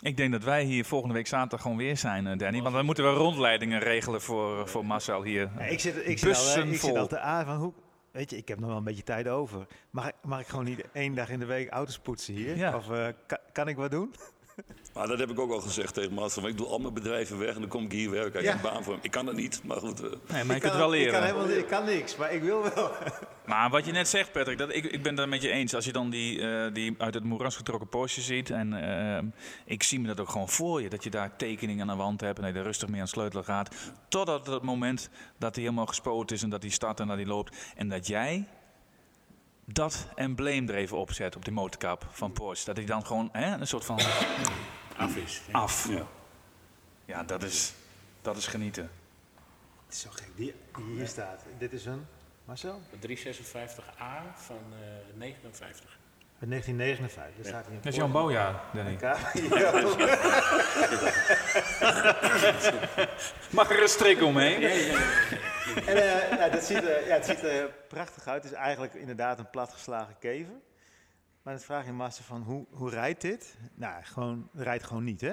Ik denk dat wij hier volgende week zaterdag gewoon weer zijn, eh, Danny. Want dan moeten we rondleidingen regelen voor, voor Marcel hier. Ja, ik zit, ik zit al, hè, ik zit al te aan van hoe. Weet je, ik heb nog wel een beetje tijd over. Mag, ik- mag ik gewoon niet één dag in de week auto's poetsen hier? Ja. Of eh, kan, kan ik wat doen? Maar dat heb ik ook al gezegd tegen Marcel. want Ik doe al mijn bedrijven weg en dan kom ik hier werken. Ik Ja. heb een baan voor hem. Ik kan dat niet, maar goed. eh, Nee, maar je ik kunt kan, het wel Ik kan, leren. helemaal, ik kan niks, maar ik wil wel. Maar wat je net zegt, Patrick, dat, ik, ik ben het met je eens. Als je dan die, eh, die uit het moeras getrokken Porsche ziet. En eh, ik zie me dat ook gewoon voor je. Dat je daar tekeningen aan de wand hebt en dat je er rustig mee aan het sleutelen gaat. Totdat het moment dat hij helemaal gespoten is en dat hij start en dat hij loopt. En dat jij dat embleem er even opzet op die motorkap van Porsche. Dat hij dan gewoon hè, een soort van Af is. af. ja. Ja, dat is, dat is genieten. Het is zo gek, die, die hier staat. Dit is een, Marcel? De 356A van eh 59. Uit 1959. Dat staat hier Dat is jouw bouwjaar, Danny. Mag er een strik omheen? En eh, ja, dat ziet ja, het ziet er prachtig uit. Het is eigenlijk inderdaad een platgeslagen kever. Maar dan vraag je Master van, hoe, hoe rijdt dit? Nou, gewoon, rijdt gewoon niet, hè?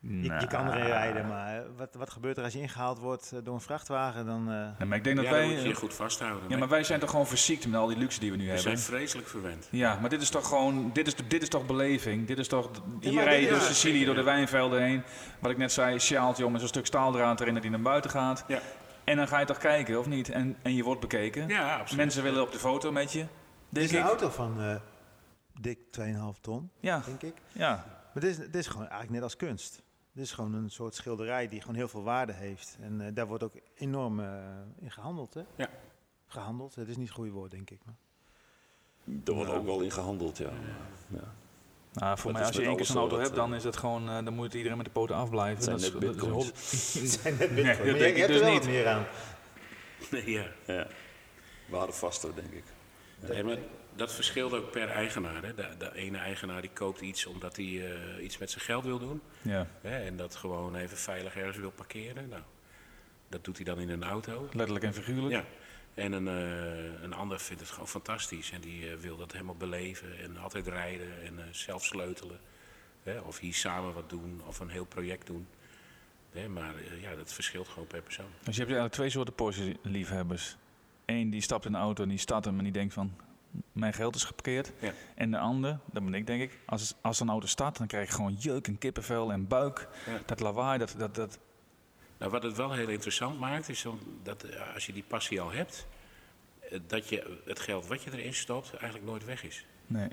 Je, je kan erin rijden, maar eh, wat, wat gebeurt er als je ingehaald wordt eh, door een vrachtwagen? Dan, eh, Nee, maar ik denk dat Ja, wij... moet je je goed vasthouden. Ja, maar wij zijn toch gewoon verziekt met al die luxe die we nu we hebben. zijn vreselijk verwend. Ja, maar dit is toch gewoon, dit is, dit is toch beleving. Dit is toch, hier maar rij je dit door Sicilië, door de wijnvelden heen. Wat ik net zei, sjaaltje om met zo'n stuk staaldraad erin dat hij naar buiten gaat. Ja, En dan ga je toch kijken, of niet? En, en je wordt bekeken. ja absoluut. Mensen willen op de foto met je, dit is een auto van eh, dik 2,5 ton, Ja, denk ik. ja. Maar dit is, dit is gewoon eigenlijk net als kunst. Dit is gewoon een soort schilderij die gewoon heel veel waarde heeft. En eh, daar wordt ook enorm eh, in gehandeld, hè? Ja. Gehandeld, het is niet het goede woord, denk ik. Maar. Er wordt ook wel in gehandeld, ja. ja. Nou, voor Dat mij, als je één keer zo'n zo, auto hebt, dan is het gewoon, eh, dan moet iedereen met de poten afblijven. Het zijn Dat is- net dat is zijn net Nee, bitcoin. dat denk ik dus er wel niet. meer aan. Nee, ja. ja. Waardevaster, denk ik. Maar dat verschilt ook per eigenaar. Hè. De, de ene eigenaar die koopt iets omdat hij eh, iets met zijn geld wil doen. Ja, Hè, en dat gewoon even veilig ergens wil parkeren. Nou, dat doet hij dan in een auto. letterlijk en figuurlijk. Ja. En een, eh, een ander vindt het gewoon fantastisch. En die eh, wil dat helemaal beleven. En altijd rijden en zelf sleutelen. Hè, of hier samen wat doen. Of een heel project doen. Hè, maar ja, dat verschilt gewoon per persoon. Dus je hebt eigenlijk twee soorten Porsche-liefhebbers. Eén die stapt in de auto en die start hem en die denkt van... Mijn geld is geparkeerd. Ja. En de ander, dat ben ik denk ik... Als, als een auto start, dan krijg je gewoon jeuk en kippenvel en buik. Ja. Dat lawaai, dat... dat, dat Nou, wat het wel heel interessant maakt, is dat eh, als je die passie al hebt, eh, dat je het geld wat je erin stopt eigenlijk nooit weg is. nee.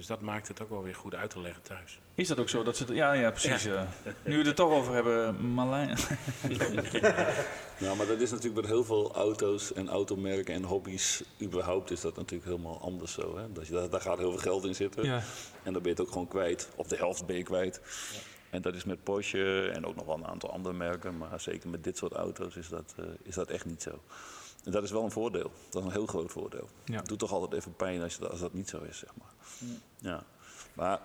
Dus dat maakt het ook wel weer goed uit te leggen thuis. Is dat ook zo? Dat ze, ja, ja, precies. eh. nu we het er toch over hebben, Marlijn... Nou, maar dat is natuurlijk met heel veel auto's en automerken en hobby's. Überhaupt is dat natuurlijk helemaal anders zo. Hè? Dat je, daar, daar gaat heel veel geld in zitten. ja. En dan ben je het ook gewoon kwijt. Of de helft ben je kwijt. En dat is met Porsche en ook nog wel een aantal andere merken. Maar zeker met dit soort auto's is dat, eh, is dat echt niet zo. En dat is wel een voordeel. Dat is een heel groot voordeel. Ja. Het doet toch altijd even pijn als, je, dat- als dat niet zo is, zeg maar. Ja. Maar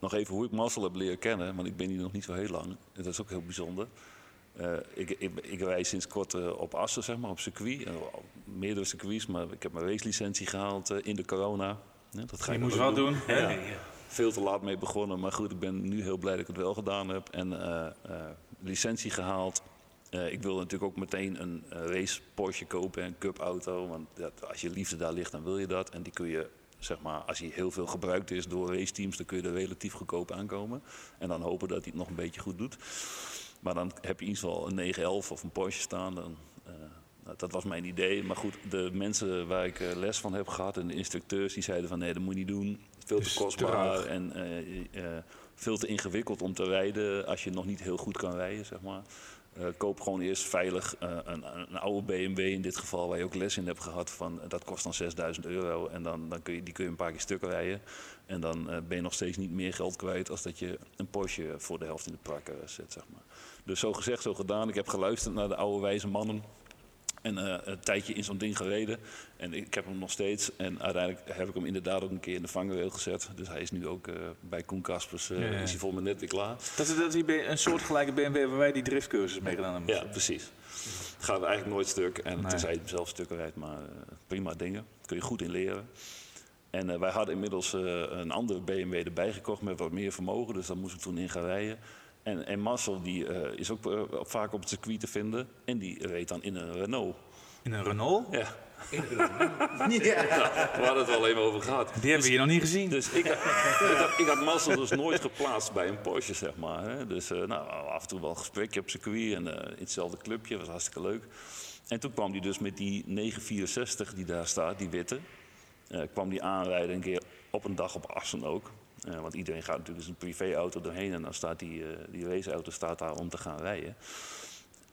nog even hoe ik Marcel heb leren kennen. Want ik ben hier nog niet zo heel lang. Dat is ook heel bijzonder. Eh, ik, ik, ik rij sinds kort eh, op Assen, zeg maar, op circuit. Eh, meerdere circuits, maar ik heb mijn racelicentie gehaald eh, in de corona. Ja, dat ga Je ik moest wel doen. hè? Ja. Veel te laat mee begonnen, maar goed, ik ben nu heel blij dat ik het wel gedaan heb. En eh, eh, licentie gehaald. Eh, ik wil natuurlijk ook meteen een eh, race Porsche kopen, een cup auto. Want ja, als je liefde daar ligt, dan wil je dat. En die kun je, zeg maar, als hij heel veel gebruikt is door raceteams, dan kun je er relatief goedkoop aankomen. En dan hopen dat hij het nog een beetje goed doet. Maar dan heb je in ieder geval een 911 of een Porsche staan. Dan, eh, Nou, dat was mijn idee. Maar goed, de mensen waar ik les van heb gehad en de instructeurs die zeiden van nee, dat moet je niet doen. Veel te kostbaar en veel te ingewikkeld om te rijden als je nog niet heel goed kan rijden, zeg maar. Eh, koop gewoon eerst veilig eh, een, een oude BMW in dit geval, waar je ook les in hebt gehad. Van, eh, dat kost dan 6000 euro en dan, dan kun je, die kun je een paar keer stuk rijden. En dan ben je nog steeds niet meer geld kwijt als dat je een Porsche voor de helft in de prak eh, zet. Zeg maar. Dus zo gezegd, zo gedaan. Ik heb geluisterd naar de oude wijze mannen. En eh, een tijdje in zo'n ding gereden. En ik heb hem nog steeds. En uiteindelijk heb ik hem inderdaad ook een keer in de vangrail gezet. Dus hij is nu ook eh, bij Koen Kaspers. Ja, ja. Is hij voor me net weer klaar. Dat is, dat is een soortgelijke BMW waar wij die driftcursus mee gedaan hebben. Ja, precies. Het gaat eigenlijk nooit stuk. En Nee. tenzij je hem zelf stukken rijdt. Maar prima dingen. Kun je goed in leren. En wij hadden inmiddels een andere BMW erbij gekocht met wat meer vermogen. Dus daar moest ik toen in gaan rijden. En, en Marcel die, eh, is ook eh, vaak op het circuit te vinden. En die reed dan in een Renault. In een Renault? Ja. We hadden het er al even over gehad. Die hebben we hier nog niet gezien. Dus ik, ik, had, ik had Marcel dus nooit geplaatst bij een Porsche, zeg maar. Hè. Dus eh, nou, af en toe wel een gesprekje op circuit en eh, in hetzelfde clubje. was hartstikke leuk. En toen kwam hij dus met die 964 die daar staat, die witte. eh, kwam die aanrijden een keer op een dag op Assen ook. Eh, want iedereen gaat natuurlijk een privéauto doorheen en dan staat die, eh, die raceauto staat daar om te gaan rijden.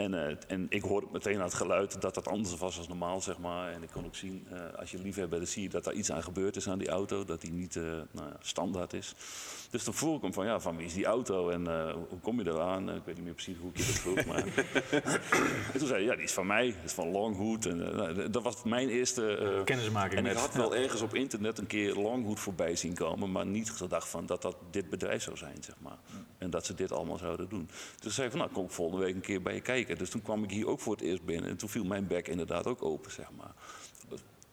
En, eh, en ik hoorde meteen aan het geluid dat dat anders was dan normaal, zeg maar. En ik kon ook zien, eh, als je lief hebt, dan zie je dat daar iets aan gebeurd is aan die auto. Dat die niet eh, nou, ja, standaard is. Dus toen vroeg ik hem van, ja, van wie is die auto en hoe kom je eraan? Ik weet niet meer precies hoe ik je dat vroeg, maar... en toen zei hij, ja, die is van mij. Dat is van Longhood. En, nou, dat was mijn eerste... Kennismaking en ik had wel ergens op internet een keer Longhood voorbij zien komen, maar niet gedacht van dat dat dit bedrijf zou zijn, zeg maar. En dat ze dit allemaal zouden doen. Dus zei ik van, nou, kom ik volgende week een keer bij je kijken. Dus toen kwam ik hier ook voor het eerst binnen en toen viel mijn bek inderdaad ook open, zeg maar.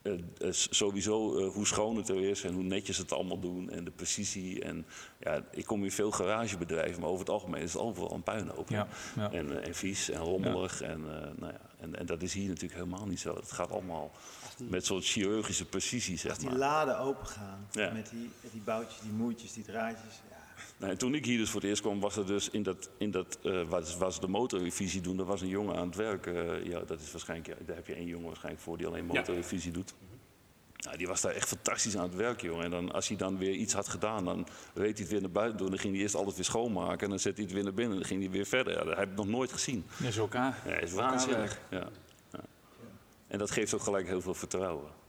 Eh, eh, sowieso eh, hoe schoon het er is en hoe netjes het allemaal doen en de precisie. En ja, ik kom in veel garagebedrijven, maar over het algemeen is het overal een puinhoop. hè. Ja, ja. En, en vies en rommelig. En, eh, nou ja, en, en dat is hier natuurlijk helemaal niet zo. Het gaat allemaal met zo'n chirurgische precisie, zeg Als die maar. laden open gaan, Ja. met, die, die boutjes, die moertjes, die draadjes. Nou, en toen ik hier dus voor het eerst kwam, was er dus in dat, in dat eh, ze de motorrevisie doen, daar was een jongen aan het werk. eh, ja, dat is waarschijnlijk, ja, daar heb je één jongen waarschijnlijk voor die alleen motorrevisie doet. Nou, die was daar echt fantastisch aan het werk, jongen. En dan, als hij dan weer iets had gedaan, dan reed hij het weer naar buiten doen. Dan ging hij eerst alles weer schoonmaken en dan zette hij het weer naar binnen. En dan ging hij weer verder. Ja, dat heb ik nog nooit gezien. Dat is elkaar. Ja, is waanzinnig. Ja. En dat geeft ook gelijk heel veel vertrouwen.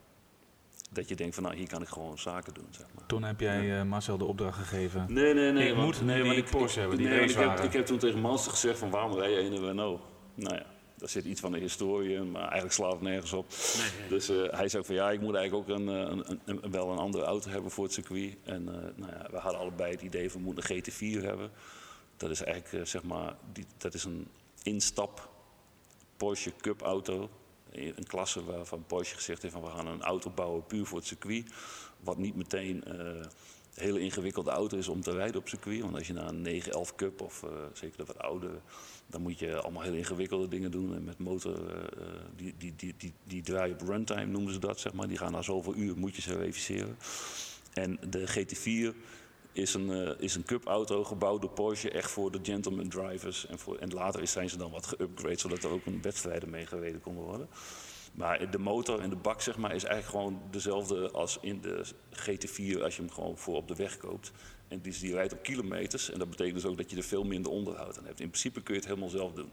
Dat je denkt van, nou, hier kan ik gewoon zaken doen, zeg maar. Toen heb jij eh, Marcel de opdracht gegeven. Nee, nee, nee. Ik want- moet nee, die want ik, Porsche hebben, die nee, ik, heb, ik heb toen tegen Manster gezegd van waarom rij je in een Renault? Nou ja, daar zit iets van de historie in, maar eigenlijk slaat het nergens op. Dus eh, hij zei van ja, ik moet eigenlijk ook een, eh, een, een, een- wel een andere auto hebben voor het circuit. En nou ja, we hadden allebei het idee van we moeten een GT4 hebben. Dat is eigenlijk zeg maar, die, dat is een instap Porsche Cup auto. Een klasse waarvan Porsche gezegd heeft van we gaan een auto bouwen puur voor het circuit. Wat niet meteen eh, een hele ingewikkelde auto is om te rijden op circuit. Want als je naar een 911 Cup of eh, zeker de wat oudere, dan moet je allemaal hele ingewikkelde dingen doen. En met motor, eh, eh, die, die, die, die, die draaien op runtime noemen ze dat, zeg maar. Die gaan na zoveel uur, moet je ze verifiëren. En de GT4 is een, eh, is een cup-auto gebouwd door Porsche, echt voor de gentleman drivers. En, voor, en later zijn ze dan wat geüpgrade, zodat er ook een wedstrijden mee gereden konden worden. Maar de motor en de bak zeg maar, is eigenlijk gewoon dezelfde als in de GT4 als je hem gewoon voor op de weg koopt. En die, die rijdt op kilometers en dat betekent dus ook dat je er veel minder onderhoud aan hebt. In principe kun je het helemaal zelf doen.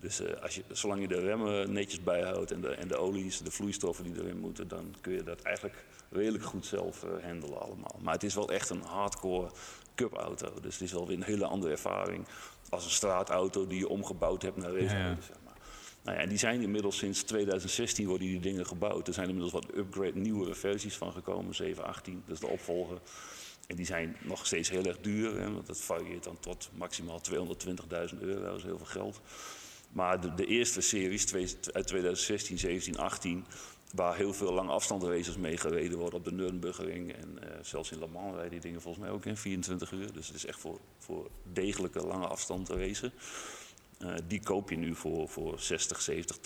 Dus eh, als je, zolang je de remmen netjes bijhoudt en de, en de olies, de vloeistoffen die erin moeten, dan kun je dat eigenlijk redelijk goed zelf eh, handelen allemaal. Maar het is wel echt een hardcore cup-auto. Dus het is wel weer een hele andere ervaring als een straatauto die je omgebouwd hebt naar raceauto. Ja, ja. Zeg maar. Nou ja, en die zijn inmiddels sinds 2016 worden die dingen gebouwd. Er zijn inmiddels wat upgrade, nieuwere versies van gekomen, 718, dat is de opvolger. En die zijn nog steeds heel erg duur, hè, want dat varieert dan tot maximaal 220.000 euro, dat is heel veel geld. Maar de, eerste series uit 2016, 17, 18, waar heel veel lange afstandsraces mee gereden worden op de Nürburgring. En eh, zelfs in Le Mans rijden die dingen volgens mij ook in 24 uur. Dus het is echt voor, voor degelijke lange afstand Eh, die koop je nu voor, voor 60, 70,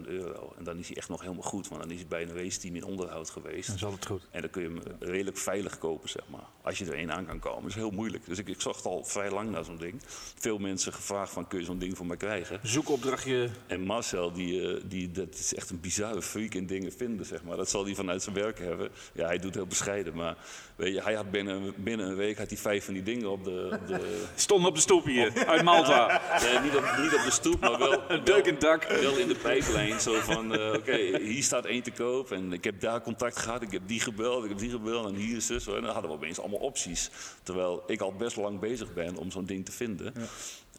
80.000 euro. En dan is hij echt nog helemaal goed, want dan is hij bij een raceteam in onderhoud geweest. Dan is altijd goed. En dan kun je hem redelijk veilig kopen, zeg maar. Als je er één aan kan komen. Dat is heel moeilijk. Dus ik, ik zocht al vrij lang naar zo'n ding. Veel mensen gevraagd van, kun je zo'n ding voor mij krijgen? Zoekopdrachtje. En Marcel, die, eh, die, dat is echt een bizarre freak in dingen vinden, zeg maar. Dat zal hij vanuit zijn werk hebben. Ja, hij doet heel bescheiden, maar weet je, hij had binnen, binnen een week had hij vijf van die dingen op de... Op de Stonden op de stoep hier, uit Malta. nee, niet, op, niet op de stoep, maar wel, Een deuk in dak. wel in de pijplijn. Zo van, eh, oké, hier staat één te koop en ik heb daar contact gehad. Ik heb die gebeld, ik heb die gebeld en hier is dus. En dan hadden we opeens allemaal opties. Terwijl ik al best lang bezig ben om zo'n ding te vinden.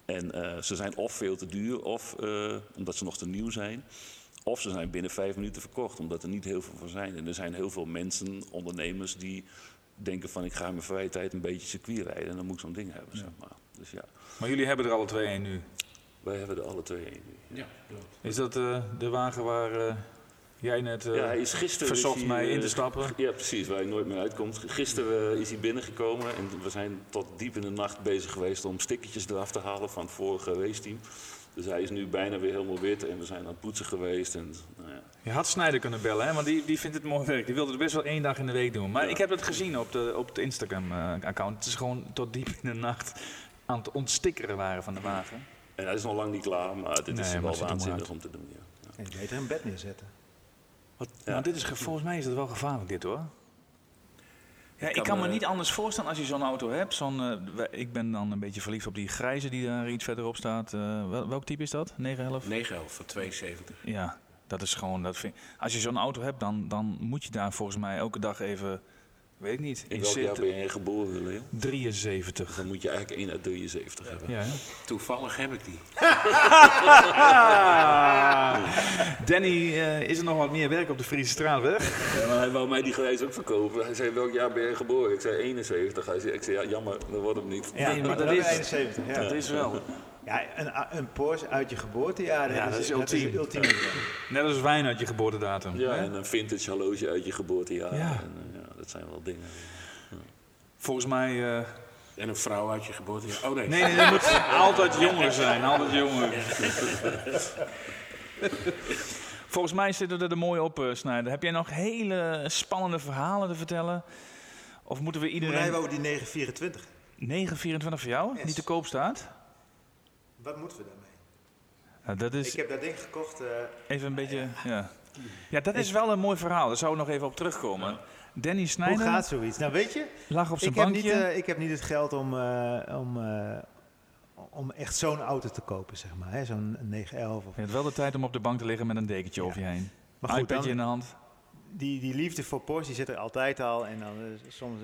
En eh, ze zijn of veel te duur, of eh, omdat ze nog te nieuw zijn. Of ze zijn binnen vijf minuten verkocht, omdat er niet heel veel van zijn. En er zijn heel veel mensen, ondernemers, die denken van... ik ga in mijn vrije tijd een beetje circuit rijden en dan moet ik zo'n ding hebben, zeg maar. Dus ja, Maar jullie hebben er alle twee één nu. Wij hebben er alle twee één. Ja, klopt. Is dat eh, de wagen waar eh, jij net eh, Ja, hij is gisteren verzocht is hij, mij in te stappen? Ja, precies, waar hij nooit meer uitkomt. Gisteren is hij binnengekomen en we zijn tot diep in de nacht bezig geweest om stickertjes eraf te halen van het vorige raceteam. Dus hij is nu bijna weer helemaal wit en we zijn aan het poetsen geweest. En, nou ja. Je had Snijder kunnen bellen, hè? want die, die vindt het mooi werk. Die wilde het best wel één dag in de week doen. Maar Ja. ik heb het gezien op, de, op het Instagram-account. het is gewoon tot diep in de nacht aan het ontstikkeren waren van de wagen. En hij is nog lang niet klaar, maar dit Nee, is maar wel waanzinnig om te doen. Ja. Ja. En je beter een bed neerzetten. Wat, Ja. Maar dit is, ge- volgens mij is het wel gevaarlijk dit hoor. Ja, ik kan, kan me eh, niet anders voorstellen als je zo'n auto hebt. Zo'n, eh, ik ben dan een beetje verliefd op die grijze die daar iets verderop staat. Eh, wel, welk type is dat? 911? 911 voor 72. Ja, dat is gewoon. Dat vind, als je zo'n auto hebt, dan, dan moet je daar volgens mij elke dag even. Weet ik niet. In in welk jaar ben je geboren, Leo? 73. Dan moet je eigenlijk 1 uit 73 hebben. Ja? Toevallig heb ik die. Danny, eh, is er nog wat meer werk op de Friese straatweg? Ja, maar hij wou mij die grijs ook verkopen. Hij zei, welk jaar ben je geboren? Ik zei 71. Hij zei, ik zei, ja, jammer, dat wordt hem niet. Nee, maar dat is- 71, ja. Dat is wel. Ja, een, een Porsche uit je geboortejaar, Ja, dat is ultiem. het ultieme. Net als wijn uit je geboortedatum. Ja, hè? en een vintage horloge uit je geboortejaar. Ja. En, eh, ja, dat zijn wel dingen. Volgens mij. eh, En een vrouw uit je geboortejaar. Oh nee. Nee, nee, dat moet altijd jonger zijn. Altijd jonger. Volgens mij zitten we er mooi op, eh, Snijder. Heb jij nog hele spannende verhalen te vertellen? Of moeten we iedereen... rijden we over die 924? 924 voor jou, Yes. die te koop staat? Wat moeten we daarmee? Nou, dat is Ik heb dat ding gekocht. eh, even een beetje... Ja, ja dat is wel een mooi verhaal. Daar zou ik nog even op terugkomen. Danny hoe Snijder gaat zoiets? Nou, weet je, lag op zijn ik heb, niet, eh, ik heb niet het geld om, eh, om, eh, om echt zo'n auto te kopen, zeg maar. Zo'n 911. Of, Je hebt wel de tijd om op de bank te liggen met een dekentje Ja. over je heen. maar goed, iPadje in dan, de hand. die, die liefde voor Porsche die zit er altijd al. En dan soms...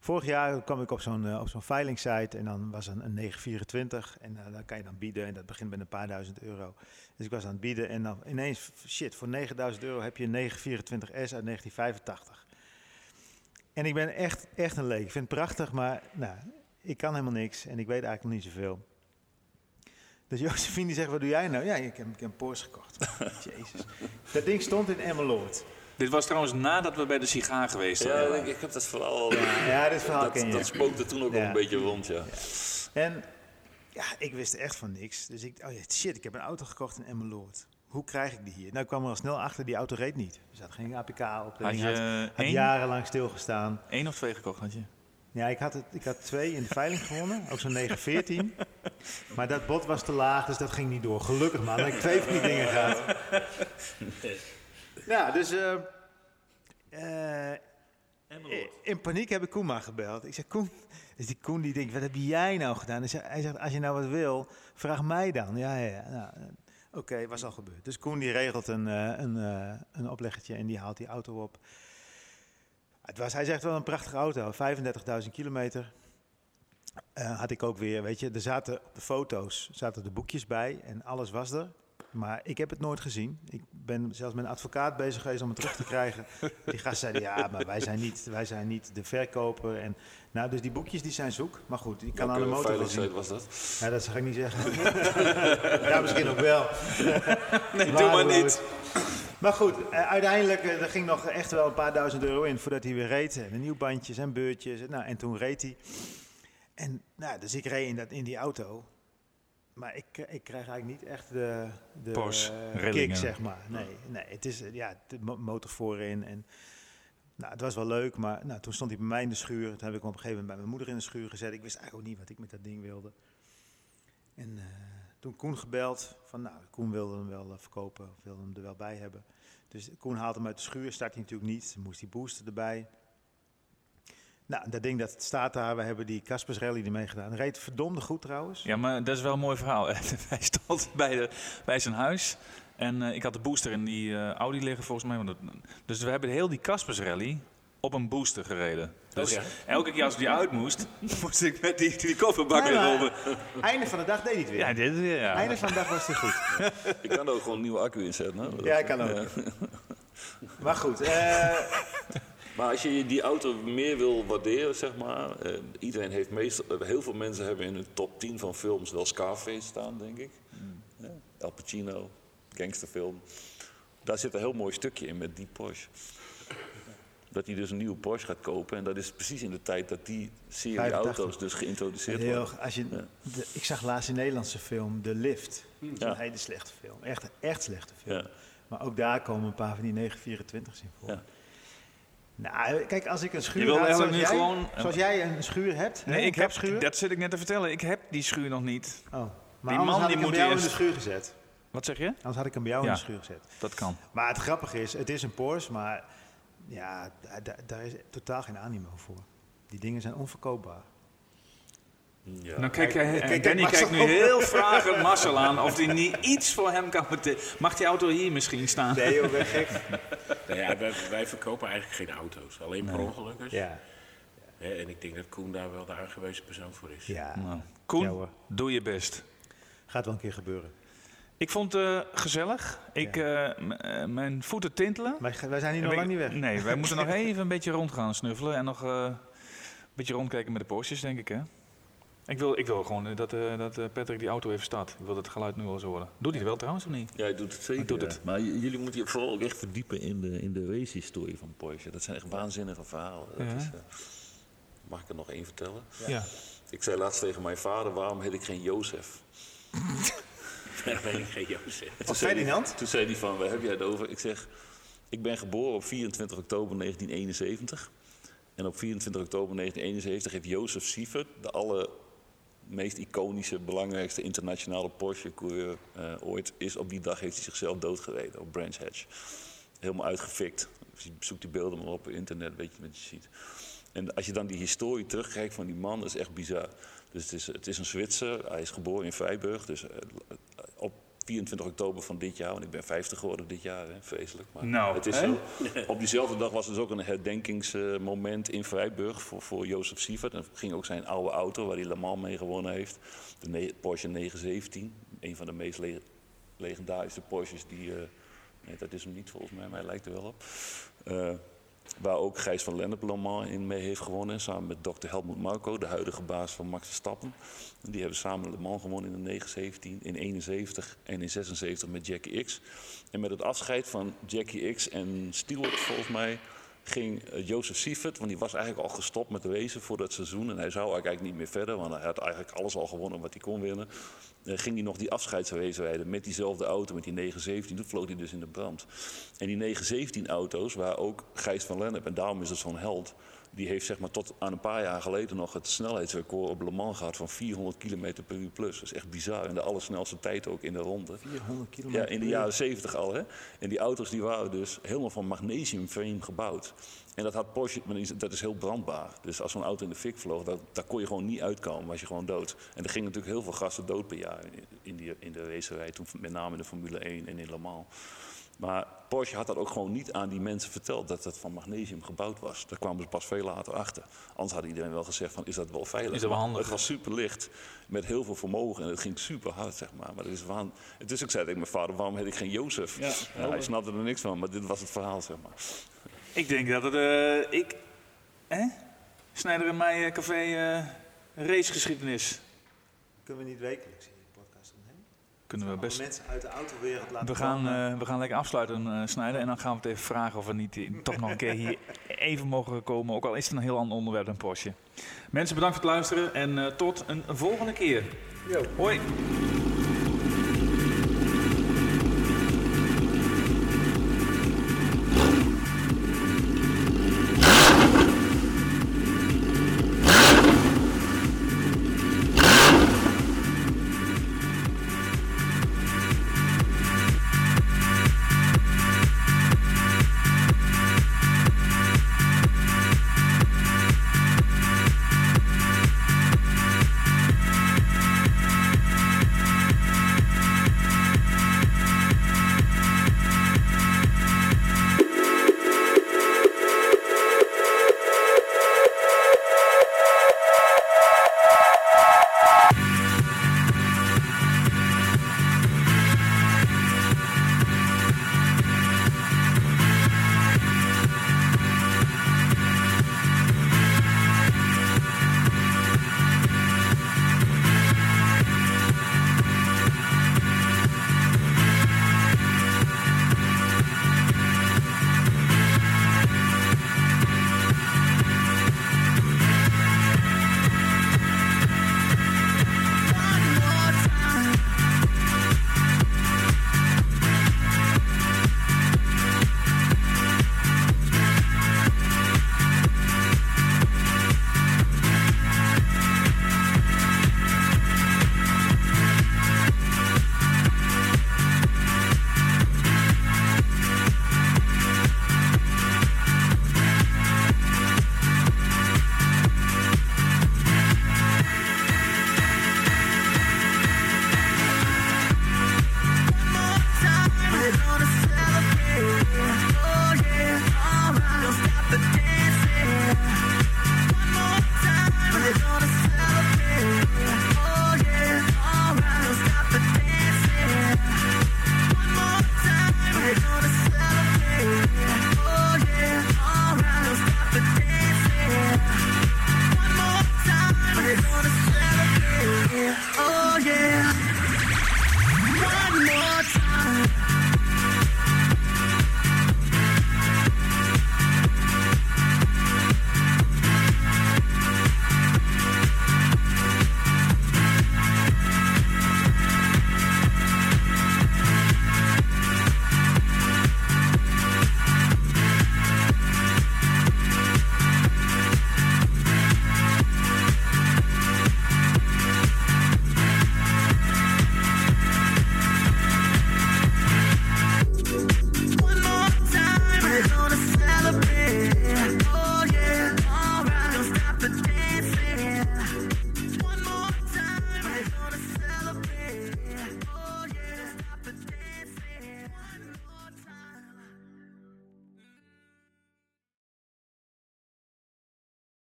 vorig jaar kwam ik op zo'n op zo'n veilingsite en dan was een, een 924. En eh, dan kan je dan bieden en dat begint met een paar duizend euro. Dus ik was aan het bieden en dan ineens, shit, voor 9000 euro heb je een 924S uit 1985. En ik ben echt, echt een leek. Ik vind het prachtig, maar nou, ik kan helemaal niks en ik weet eigenlijk nog niet zoveel. Dus Josephine die zegt, wat doe jij nou? Ja, ik heb, ik heb een Porsche gekocht. Jezus. Dat ding stond in Emmeloord. Dit was trouwens nadat we bij de sigaar geweest Ja, waren. ik, ik heb dat verhaal al... Ja, dit verhaal dat, ken je. dat spookte toen ook al Ja. een beetje rond, ja. En ja, ik wist echt van niks. Dus ik, oh ja, shit, ik heb een auto gekocht in Emmeloord. Hoe krijg ik die hier? Nou, ik kwam er al snel achter, die auto reed niet. Er zat geen APK op. Dat Had je had, had één, jarenlang stilgestaan. één of twee gekocht, had je? Ja, ik had, het, ik had twee in de veiling gewonnen, ook zo'n 914. Maar dat bod was te laag, dus dat ging niet door. Gelukkig man, dat ik twee van die dingen gehad. Ja, dus eh, eh, in paniek heb ik Koen maar gebeld. Ik zeg, Koen, dus die Koen die denkt, wat heb jij nou gedaan? Hij zegt, hij zegt als je nou wat wil, vraag mij dan. Ja, ja, ja. Nou, Oké, was al gebeurd. Dus Koen die regelt een, eh, een, eh, een opleggertje en die haalt die auto op. Het was, hij zegt wel een prachtige auto, 35.000 kilometer. Eh, had ik ook weer, weet je, er zaten op de foto's zaten de boekjes bij en alles was er. Maar ik heb het nooit gezien. Ik ben zelfs met een advocaat bezig geweest om het terug te krijgen. Die gast zei, ja, maar wij zijn niet, wij zijn niet de verkoper. En, nou, dus die boekjes die zijn zoek. Maar goed, die kan aan de motor zien. was dat? Ja, dat zal ik niet zeggen. ja, misschien ook wel. Nee, doe maar niet. Maar goed, eh, uiteindelijk eh, er ging nog echt wel een paar duizend euro in voordat hij weer reed. En nieuw bandjes en beurtjes. Nou, en toen reed hij. En nou, dus ik reed in, dat, in die auto. Maar ik, eh, ik krijg eigenlijk niet echt de, de kick, zeg maar. Nee, nee het is eh, ja, de mo- motor voorin. En, nou, het was wel leuk, maar nou, toen stond hij bij mij in de schuur. Toen heb ik hem op een gegeven moment bij mijn moeder in de schuur gezet. Ik wist eigenlijk ook niet wat ik met dat ding wilde. En eh, toen Koen gebeld, van nou, Koen wilde hem wel verkopen, wilde hem er wel bij hebben. Dus Koen haalde hem uit de schuur, start hij natuurlijk niet. Moest die booster erbij. Nou, dat ding dat staat daar, we hebben die Caspers Rally ermee gedaan. Reed verdomde goed trouwens. Ja, maar dat is wel een mooi verhaal. Hij stond bij, de, bij zijn huis. En eh, ik had de booster in die eh, Audi liggen volgens mij. want dat- dus we hebben heel die Caspers Rally op een booster gereden. Dus ja. elke keer als die uit moest, moest ik met die, die kofferbak Nee, maar-. Einde van de dag deed hij het weer. Ja, dit weer, ja. Einde van de dag was hij goed. Je kan er ook gewoon een nieuwe accu inzetten. Hè? Ja, ik kan ook. Maar goed, eh, Maar als je die auto meer wil waarderen, zeg maar. eh, iedereen heeft meestal, eh, heel veel mensen hebben in hun top 10 van films wel Scarface staan, denk ik. Ja, Al Pacino, gangsterfilm. Daar zit een heel mooi stukje in met die Porsche. Dat hij dus een nieuwe Porsche gaat kopen. En dat is precies in de tijd dat die serie 85. auto's dus geïntroduceerd heel, worden. als je, Ja. de- ik zag laatst een Nederlandse film, De Lift. Ja. Een hele slechte film. Echt, echt slechte film. Ja. Maar ook daar komen een paar van die 924's in voor. Nou, kijk, als ik een schuur Je wil had, zoals, jij, gewoon- zoals jij een schuur hebt. Nee, hè, ik heb, schuur. dat zit ik net te vertellen. Ik heb die schuur nog niet. Oh. Maar Die man had die ik hem moet bij jou in de eerst- schuur gezet. Wat zeg je? Anders had ik hem bij jou Ja. in de schuur gezet. Dat kan. Maar het grappige is, het is een Porsche, maar ja, da- da- daar is totaal geen animo voor. Die dingen zijn onverkoopbaar. Ja. Dan kijk jij, Kijk, kijk, Danny Marcel. kijkt nu heel vragend Marcel aan of hij niet iets voor hem kan betekenen. Mag die auto hier misschien staan? Nee joh, ben gek. Ja, wij, wij verkopen eigenlijk geen auto's. Alleen per ongeluk. dus. Ja, Hè, en ik denk dat Koen daar wel de aangewezen persoon voor is. ja. Nou, Koen, Ja, doe je best. gaat wel een keer gebeuren. Ik vond het eh, gezellig. Ik, eh, eh, mijn voeten tintelen. Wij, wij zijn hier nog lang niet weg. Nee, wij moeten nog even een beetje rond gaan snuffelen. En nog eh, een beetje rondkijken met de Porsches, denk ik. Hè? Ik, wil, ik wil gewoon eh, dat, eh, dat eh, Patrick die auto even staat. Ik wil dat het geluid nu wel zo horen. Doet hij het wel trouwens of niet? Ja, hij doet het zeker. Hij doet ja. het. Maar jullie moeten je vooral ook echt verdiepen in de, in de race-historie van Porsche. Dat zijn echt waanzinnige verhalen. Dat Ja. is, eh, mag ik er nog één vertellen? Ja. Ik zei laatst tegen mijn vader, waarom heet ik geen Jozef? Daar ben ik geen Jozef. Toen Of zei hij- Ferdinand? Toen zei hij van, waar heb jij het over? Ik zeg, ik ben geboren op 24 oktober 1971. En op 24 oktober 1971 heeft Jozef Sievert, de allermeest iconische, belangrijkste internationale Porsche-coureur eh, ooit, is op die dag heeft hij zichzelf doodgereden op Branch Hatch. Helemaal uitgefikt. Dus je zoekt die beelden maar op internet, weet je wat je ziet. En als je dan die historie terugkijkt van die man, dat is echt bizar. Dus het is, het is een Zwitser, hij is geboren in Vrijburg. Dus eh, 24 oktober van dit jaar, want ik ben 50 geworden dit jaar, hè, vreselijk. Maar Nou, het is hè? zo. Op diezelfde dag was er dus ook een herdenkingsmoment in Vrijburg voor, voor Jozef Sievert. En ging ook zijn oude auto, waar hij Le Mans mee gewonnen heeft. De Porsche 917, een van de meest le- legendarische Porsches die... eh, nee, dat is hem niet volgens mij, maar hij lijkt er wel op. Eh, Waar ook Gijs van Lennep in mee heeft gewonnen. Samen met dokter Helmut Marko, de huidige baas van Max Verstappen. En Die hebben samen Le Mans gewonnen in de 917, in 71 en in 76 met Jackie X. En met het afscheid van Jackie X en Stewart volgens mij ging eh, Joseph Sievert, want die was eigenlijk al gestopt met racen voor dat seizoen. En hij zou eigenlijk niet meer verder, want hij had eigenlijk alles al gewonnen wat hij kon winnen. Eh, ging hij nog die afscheidsrace rijden met diezelfde auto, met die 917. Toen vloog hij dus in de brand. En die 917-auto's, waar ook Gijs van Lennep, en daarom is het zo'n held... die heeft zeg maar tot aan een paar jaar geleden nog het snelheidsrecord op Le Mans gehad... van 400 km per uur plus. Dat is echt bizar. En de allersnelste tijd ook in de ronde. 400 kilometer. Ja, in de jaren 70 al. Hè? En die auto's die waren dus helemaal van magnesiumframe gebouwd. En dat had Porsche, dat is heel brandbaar. Dus als zo'n auto in de fik vloog, dat, daar kon je gewoon niet uitkomen, was je gewoon dood. En er gingen natuurlijk heel veel gasten dood per jaar in, in, die, in de racerij, toen met name in de Formule 1 en in Le Mans. Maar Porsche had dat ook gewoon niet aan die mensen verteld, dat het van magnesium gebouwd was. Daar kwamen ze pas veel later achter. Anders had iedereen wel gezegd van, is dat wel veilig? Is dat wel handig? Het was super licht, met heel veel vermogen en het ging super hard, zeg maar. Maar het is waan... Het is ook zei tegen mijn vader, waarom heet ik geen Jozef? Ja, Ja, hij snapte er niks van, maar dit was het verhaal, zeg maar. Ik denk dat het... eh, ik... Hè? Snijder en mij eh, café eh, racegeschiedenis. Kunnen we niet wekelijks hier de podcast opnemen? Kunnen we best... mensen uit de autowereld laten We gaan, komen. eh, we gaan lekker afsluiten, eh, Snijder. En dan gaan we het even vragen of we niet toch nog een keer hier even mogen komen. Ook al is het een heel ander onderwerp dan Porsche. Mensen, bedankt voor het luisteren. En eh, tot een volgende keer. Hoi.